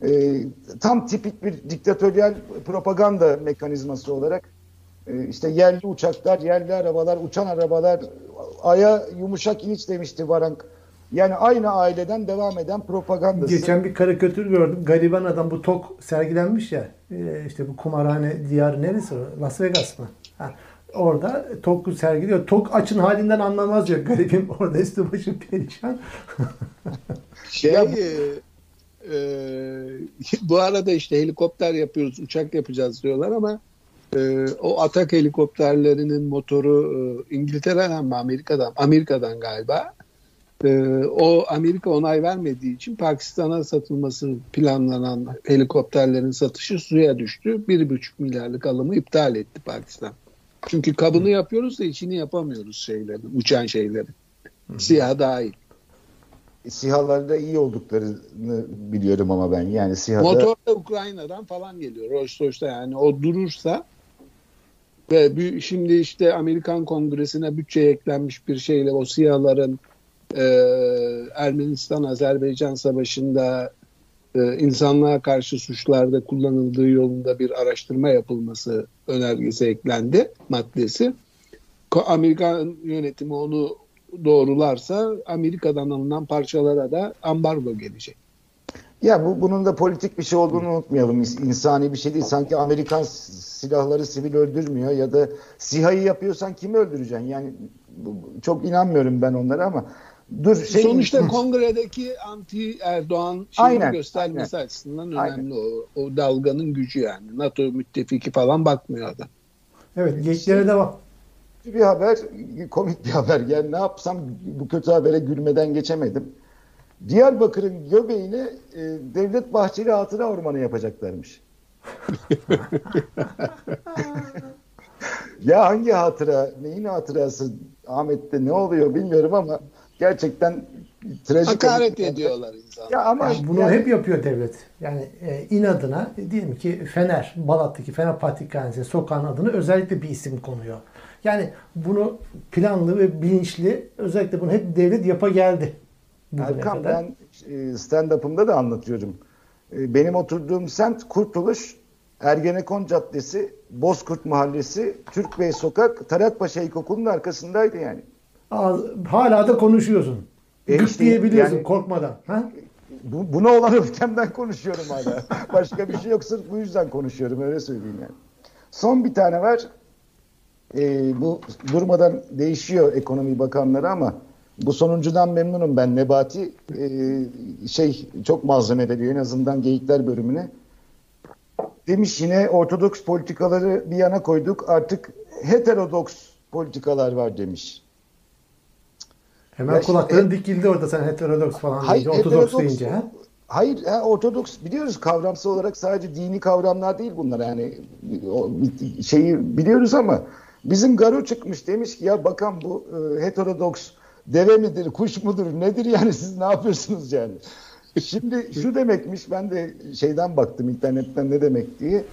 e, tam tipik bir diktatöryel propaganda mekanizması olarak e, işte yerli uçaklar, yerli arabalar, uçan arabalar, aya yumuşak iniş demişti Varank. Yani aynı aileden devam eden propagandası. Geçen bir karikatür gördüm. Gariban adam bu TOK sergilenmiş ya. E, işte bu kumarhane diyarı neresi? Las Vegas mı? Ha, orada TOK sergiliyor. TOK açın halinden anlamaz diyor. <laughs> Garibim orada üstü başı perişan. <laughs> şey ya bu... e, <laughs> bu arada işte helikopter yapıyoruz, uçak yapacağız diyorlar ama e, o atak helikopterlerinin motoru e, İngiltere'den mi Amerika'dan? Amerika'dan galiba. E, o Amerika onay vermediği için Pakistan'a satılması planlanan helikopterlerin satışı suya düştü. 1,5 milyarlık alımı iptal etti Pakistan. Çünkü kabını yapıyoruz da içini yapamıyoruz şeylerin, uçan şeylerin. Siyah dahil. SİHA'larda iyi olduklarını biliyorum ama ben. Yani SİHA'da... Motor da Ukrayna'dan falan geliyor. Rolls-Royce'da yani o durursa ve şimdi işte Amerikan Kongresi'ne bütçe eklenmiş bir şeyle o SİHA'ların e, Ermenistan-Azerbaycan savaşında e, insanlığa karşı suçlarda kullanıldığı yolunda bir araştırma yapılması önergesi eklendi maddesi. Amerikan yönetimi onu doğrularsa Amerika'dan alınan parçalara da ambargo gelecek. Ya bu bunun da politik bir şey olduğunu unutmayalım. İnsani bir şey değil. Sanki Amerikan silahları sivil öldürmüyor ya da SİHA'yı yapıyorsan kimi öldüreceksin? Yani çok inanmıyorum ben onlara ama dur şey sonuçta <laughs> kongredeki anti Erdoğan şeyini göstermesi aynen. açısından önemli aynen. o. O dalganın gücü yani. NATO müttefiki falan bakmıyor adam. Evet, geçlere devam. Bir haber, komik bir haber. Yani ne yapsam bu kötü habere gülmeden geçemedim. Diyarbakır'ın göbeğine e, Devlet Bahçeli Hatıra Ormanı yapacaklarmış. <laughs> ya hangi hatıra, neyin hatırası Ahmet'te ne oluyor bilmiyorum ama gerçekten trajik. Hakaret ediyorlar insanlar. Ya ama yani bunu yani, hep yapıyor devlet. Yani e, inadına diyelim ki Fener, Balat'taki Fener Patrikhanesi sokağın adını özellikle bir isim konuyor. Yani bunu planlı ve bilinçli özellikle bunu hep devlet yapa geldi. Erkan ben e, stand-up'ımda da anlatıyorum. E, benim oturduğum semt Kurtuluş, Ergenekon Caddesi, Bozkurt Mahallesi, Türk Bey Sokak, Taratpaşa İlkokulu'nun arkasındaydı yani. Hala da konuşuyorsun. E Gık işte, diyebiliyorsun yani, korkmadan. Ha? Bu, buna olan öfkemden konuşuyorum hala. <laughs> Başka bir şey yok sırf bu yüzden konuşuyorum öyle söyleyeyim yani. Son bir tane var. Ee, bu durmadan değişiyor ekonomi bakanları ama bu sonuncudan memnunum ben Nebati. Ee, şey çok malzeme veriyor en azından geyikler bölümüne. Demiş yine ortodoks politikaları bir yana koyduk artık heterodoks politikalar var demiş. Hemen ya kulakların dikildi orada sen heterodoks falan hayır, deyince, ortodoks heterodoks, deyince. Ha? Hayır, ha, ortodoks biliyoruz kavramsal olarak sadece dini kavramlar değil bunlar yani o, şeyi biliyoruz ama bizim Garo çıkmış demiş ki ya bakan bu e, heterodoks deve midir, kuş mudur, nedir yani siz ne yapıyorsunuz yani? Şimdi şu demekmiş, ben de şeyden baktım internetten ne demek diye.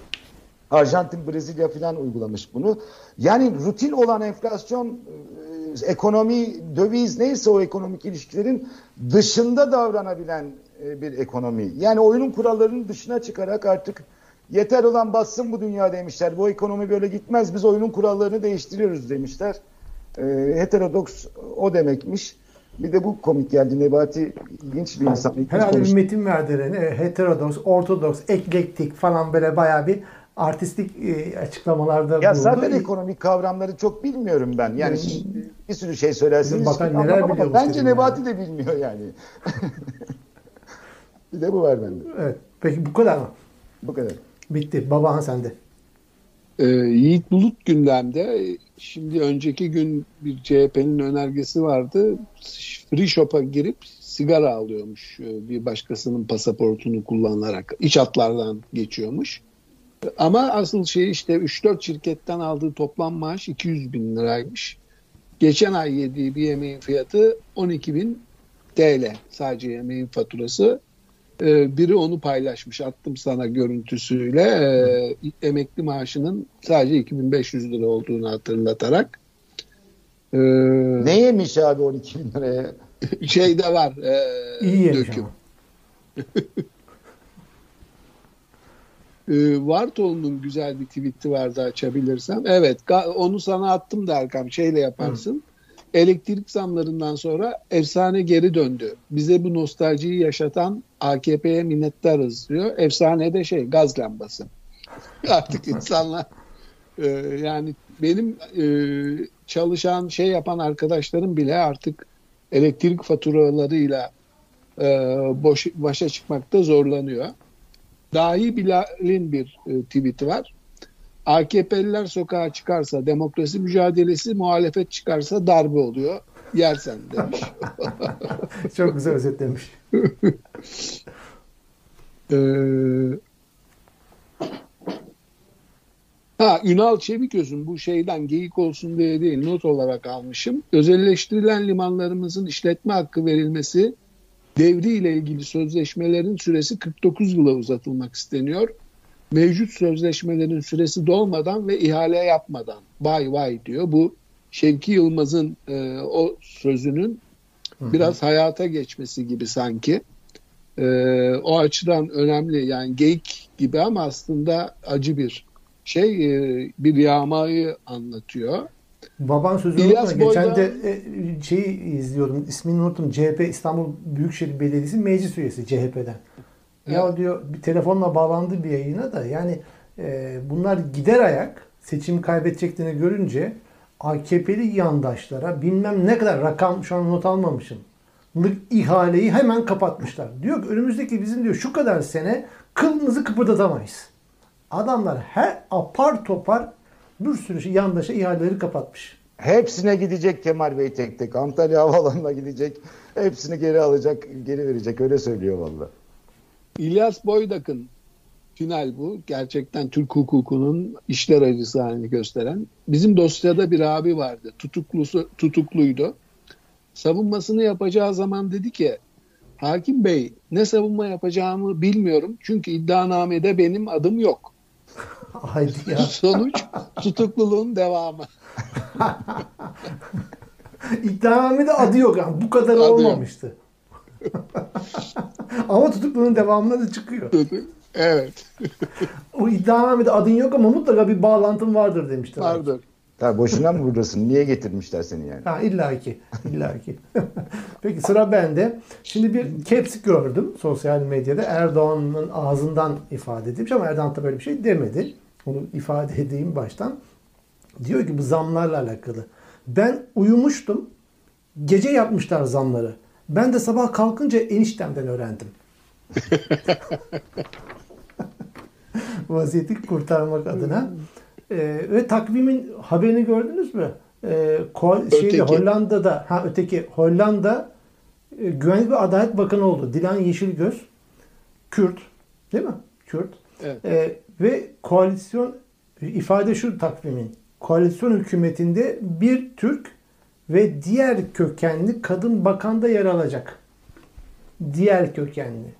Arjantin, Brezilya falan uygulamış bunu. Yani rutin olan enflasyon, e, ekonomi, döviz neyse o ekonomik ilişkilerin dışında davranabilen e, bir ekonomi. Yani oyunun kurallarının dışına çıkarak artık Yeter olan bassın bu dünya demişler. Bu ekonomi böyle gitmez. Biz oyunun kurallarını değiştiriyoruz demişler. E, heterodoks o demekmiş. Bir de bu komik geldi. Nebati ilginç bir insan. İlginç Herhalde konuştu. bir metin verdiren e, heterodoks, ortodoks, eklektik falan böyle bayağı bir artistik e, açıklamalarda Ya bulundu. zaten ekonomik kavramları çok bilmiyorum ben. Yani şimdi bir sürü şey söylersiniz. Bakan neler ama biliyormuş Bence Nebati de bilmiyor yani. <laughs> bir de bu var bende. Evet. Peki bu kadar mı? Bu kadar. Bitti. Babahan sende. Ee, Yiğit Bulut gündemde. Şimdi önceki gün bir CHP'nin önergesi vardı. Free shop'a girip sigara alıyormuş e, bir başkasının pasaportunu kullanarak. iç hatlardan geçiyormuş. Ama asıl şey işte 3-4 şirketten aldığı toplam maaş 200 bin liraymış. Geçen ay yediği bir yemeğin fiyatı 12 bin TL. Sadece yemeğin faturası. Ee, biri onu paylaşmış attım sana görüntüsüyle Ee, emekli maaşının sadece 2500 lira olduğunu hatırlatarak Ee, Ne yemiş abi 12 bin liraya? şey de var e, İyi yemiş döküm. ama. <laughs> Ee, Vartol'un güzel bir tweet'i vardı açabilirsem. Evet onu sana attım da Erkam şeyle yaparsın. Elektrik zamlarından sonra efsane geri döndü. Bize bu nostaljiyi yaşatan AKP'ye minnettarız diyor. Efsane de şey gaz lambası. <laughs> Artık insanlar e, yani benim e, çalışan şey yapan arkadaşlarım bile artık elektrik faturalarıyla e, boş, başa çıkmakta zorlanıyor. Dahi Bilal'in bir e, tweet'i var. AKP'liler sokağa çıkarsa demokrasi mücadelesi, muhalefet çıkarsa darbe oluyor. Yersen demiş. <laughs> Çok güzel özetlemiş. <laughs> Ee, ha Ünal Çeviköz'ün bu şeyden geyik olsun diye değil not olarak almışım. Özelleştirilen limanlarımızın işletme hakkı verilmesi devriyle ilgili sözleşmelerin süresi 49 yıla uzatılmak isteniyor. Mevcut sözleşmelerin süresi dolmadan ve ihale yapmadan vay vay diyor. Bu Şevki Yılmaz'ın e, o sözünün biraz hayata geçmesi gibi sanki. E, o açıdan önemli yani geyik gibi ama aslında acı bir şey e, bir yağmayı anlatıyor. Baban sözünü İlyas unutma. Geçen de e, şeyi izliyordum. İsmini unuttum. CHP İstanbul Büyükşehir Belediyesi meclis üyesi CHP'den. Ya Evet. diyor bir telefonla bağlandı bir yayına da yani e, bunlar gider ayak seçim kaybedeceklerini görünce AKP'li yandaşlara bilmem ne kadar rakam şu an not almamışım. ihaleyi hemen kapatmışlar. Diyor ki önümüzdeki bizim diyor şu kadar sene kılımızı kıpırdatamayız. Adamlar her apar topar bir sürü şey, yandaşa ihaleleri kapatmış. Hepsine gidecek Kemal Bey tek tek. Antalya Havaalanı'na gidecek. Hepsini geri alacak, geri verecek. Öyle söylüyor valla. İlyas Boydak'ın final bu. Gerçekten Türk hukukunun işler acısı halini gösteren. Bizim dosyada bir abi vardı. Tutuklusu, tutukluydu. Savunmasını yapacağı zaman dedi ki Hakim Bey ne savunma yapacağımı bilmiyorum. Çünkü iddianamede benim adım yok. Haydi ya. <laughs> Sonuç tutukluluğun devamı. <laughs> İddianamede adı yok. Yani bu kadar Adı olmamıştı. <laughs> ama tutukluluğun devamında da çıkıyor. evet O iddianamede adın yok ama mutlaka bir bağlantın vardır demişler. vardır. Tabii boşuna mı buradasın? Niye getirmişler seni yani? Ha illa ki. illa ki. Peki sıra bende. Şimdi bir caps gördüm sosyal medyada. Erdoğan'ın ağzından ifade edilmiş ama Erdoğan da böyle bir şey demedi. Onu ifade edeyim baştan. Diyor ki bu zamlarla alakalı. Ben uyumuştum. Gece yapmışlar zamları. Ben de sabah kalkınca eniştemden öğrendim. <laughs> Vaziyeti kurtarmak adına. Ee, ve takvimin haberini gördünüz mü? Ee, şeyde, Öteki. Hollanda'da, ha öteki Hollanda e, Güvenlik ve Adalet Bakanı oldu. Dilan Yeşilgöz. Kürt. Değil mi? Kürt. Evet. Ee, ve koalisyon ifade şu takvimin. Koalisyon hükümetinde bir Türk ve diğer kökenli kadın bakanda yer alacak. Diğer kökenli.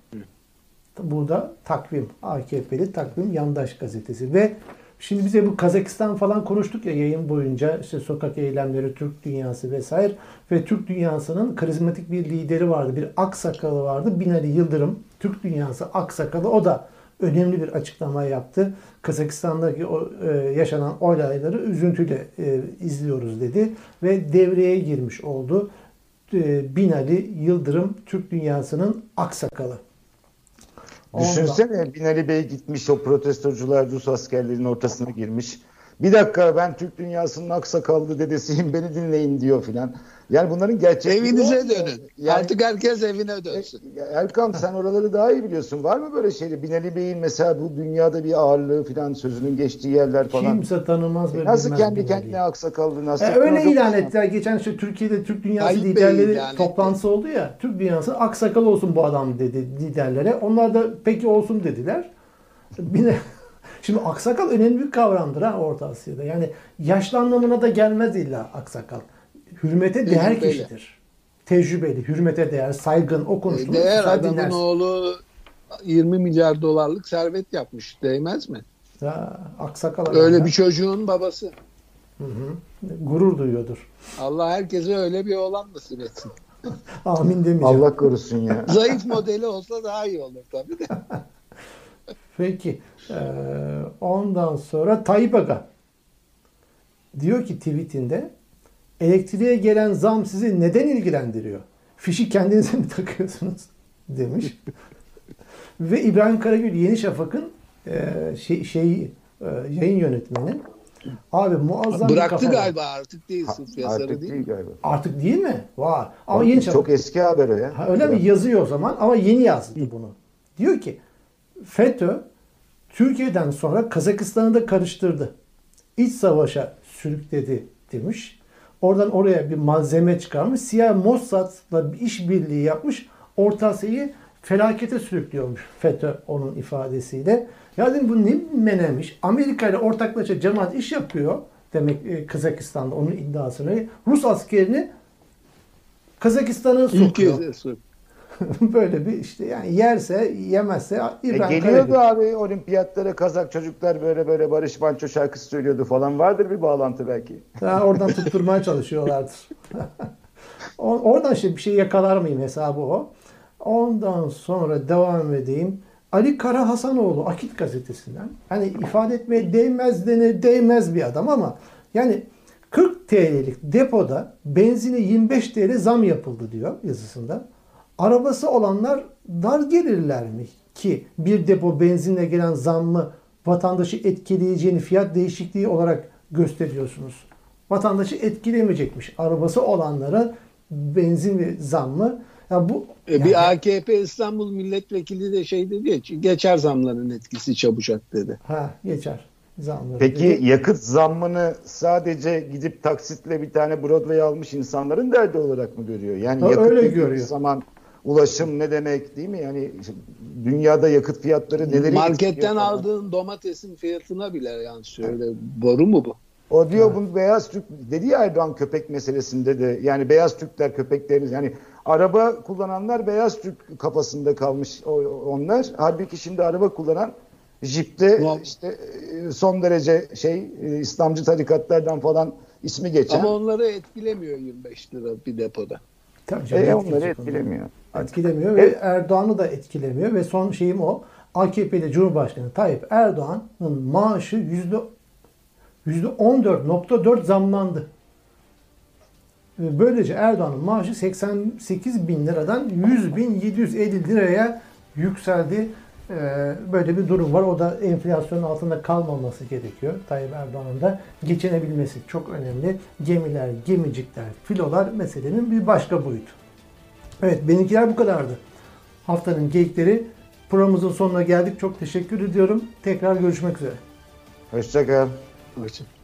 Bu da takvim. AKP'li takvim yandaş gazetesi. Ve şimdi bize bu Kazakistan falan konuştuk ya yayın boyunca işte sokak eylemleri, Türk dünyası vesaire ve Türk dünyasının karizmatik bir lideri vardı. Bir aksakalı vardı. Binali Yıldırım. Türk dünyası aksakalı. O da önemli bir açıklama yaptı. Kazakistan'daki o, e, yaşanan olayları üzüntüyle e, izliyoruz dedi ve devreye girmiş oldu. E, Binali Yıldırım Türk dünyasının aksakalı. Düşünsene Binali Bey gitmiş o protestocular Rus askerlerin ortasına girmiş. Bir dakika ben Türk dünyasının aksakallı dedesiyim beni dinleyin diyor filan. Yani bunların gerçekliği Evinize dönün. Yani, Artık herkes evine dönsün. Erkam sen oraları daha iyi biliyorsun. Var mı böyle şeyler? Binali Bey'in mesela bu dünyada bir ağırlığı filan sözünün geçtiği yerler falan. Kimse tanımaz ve E nasıl kendi Binali'yi. kendine aksakallığını nasıl? E, öyle ilan ettiler. Geçen işte Türkiye'de Türk Dünyası Tayyip liderleri ilan etti. toplantısı oldu ya. Türk Dünyası aksakal olsun bu adam dedi liderlere. Onlar da peki olsun dediler. Bir de- Şimdi aksakal önemli bir kavramdır ha Orta Asya'da. Yani yaşlı anlamına da gelmez illa aksakal. Hürmete değer Tecrübeli. kişidir. Tecrübeli, hürmete değer, saygın, o konuştuğunu Değer adamın dinlersin. oğlu 20 milyar dolarlık servet yapmış. Değmez mi? Ha, aksakal Öyle ya. bir çocuğun babası. Hı hı. Gurur duyuyordur. Allah herkese öyle bir oğlan nasip etsin. <laughs> Amin demeyeceğim. Allah korusun ya. Zayıf modeli olsa daha iyi olur tabii de. <laughs> Peki. Ee, ondan sonra Tayyip Aga diyor ki tweetinde elektriğe gelen zam sizi neden ilgilendiriyor? Fişi kendinize mi <laughs> takıyorsunuz? demiş. <laughs> Ve İbrahim Karagül Yeni Şafak'ın e, şey, şeyi, e, yayın yönetmeni. Abi muazzam bir Bıraktı kafa var. galiba artık değil. Ha, Sırf yazarı Artık değil. değil galiba. Artık değil mi? Var. Ama Yeni Şafak Çok eski haber o ya. Ha, öyle mi? Yazıyor o zaman ama yeni yazdı bunu. Diyor ki FETÖ Türkiye'den sonra Kazakistan'ı da karıştırdı. İç savaşa sürükledi demiş. Oradan oraya bir malzeme çıkarmış. Siyah Mossad'la bir işbirliği yapmış. Orta Asya'yı felakete sürüklüyormuş FETÖ onun ifadesiyle. Ya dedim bu ne menemiş? Amerika ile ortaklaşa cemaat iş yapıyor. Demek e, Kazakistan'da onun iddiasını. Rus askerini Kazakistan'a sokuyor. <laughs> Böyle bir işte yani yerse yemezse E, İbrahim geliyordu Karagül. abi olimpiyatlara Kazak çocuklar böyle böyle Barış Manço şarkısı söylüyordu falan. Vardır bir bağlantı belki. Ha, oradan tutturmaya <laughs> çalışıyorlardır. <laughs> Oradan işte bir şey yakalar mıyım hesabı o. Ondan sonra devam edeyim. Ali Kara Hasanoğlu Akit gazetesinden. Hani ifade etmeye değmez denir değmez bir adam ama yani 40 TL'lik depoda benzine 25 TL zam yapıldı diyor yazısında. Arabası olanlar dar gelirler mi ki bir depo benzinle gelen zammı vatandaşı etkileyeceğini fiyat değişikliği olarak gösteriyorsunuz. Vatandaşı etkilemeyecekmiş. Arabası olanlara benzin ve zammı. Ya bu E, yani- bir AKP İstanbul milletvekili de şey dedi ya geçer zamların etkisi çabucak dedi. ha geçer zamları. Peki dedi. yakıt zammını sadece gidip taksitle bir tane Broadway almış insanların derdi olarak mı görüyor? Yani Ha, yakıt öyle görüyor. zaman ulaşım ne demek değil mi? Yani dünyada yakıt fiyatları neleri Marketten etkiliyor falan. aldığın domatesin fiyatına bile yansıyor. Öyle boru mu bu? O diyor bu beyaz Türk dedi ya Erdoğan köpek meselesinde de yani beyaz Türkler köpekleri yani araba kullananlar beyaz Türk kafasında kalmış o- onlar. Halbuki şimdi araba kullanan jipte işte e, son derece şey e, İslamcı tarikatlardan falan ismi geçen. Ama onları etkilemiyor 25 lira bir depoda. Tabii canım, e, onları etkileyecek onu. Etkilemiyor. Ve Evet. Erdoğan'ı da etkilemiyor ve son şeyim o. AKP'li Cumhurbaşkanı Tayyip Erdoğan'ın maaşı yüzde yüzde 14.4 zamlandı. Ve Böylece Erdoğan'ın maaşı 88 bin liradan 100 bin 750 liraya yükseldi. Ee, Böyle bir durum var. O da enflasyonun altında kalmaması gerekiyor. Tayyip Erdoğan'ın da geçinebilmesi çok önemli. Gemiler, gemicikler, filolar meselenin bir başka boyutu. Evet benimkiler bu kadardı. Haftanın geyikleri. Programımızın sonuna geldik. Çok teşekkür ediyorum. Tekrar görüşmek üzere. Hoşçakal. Hoşça-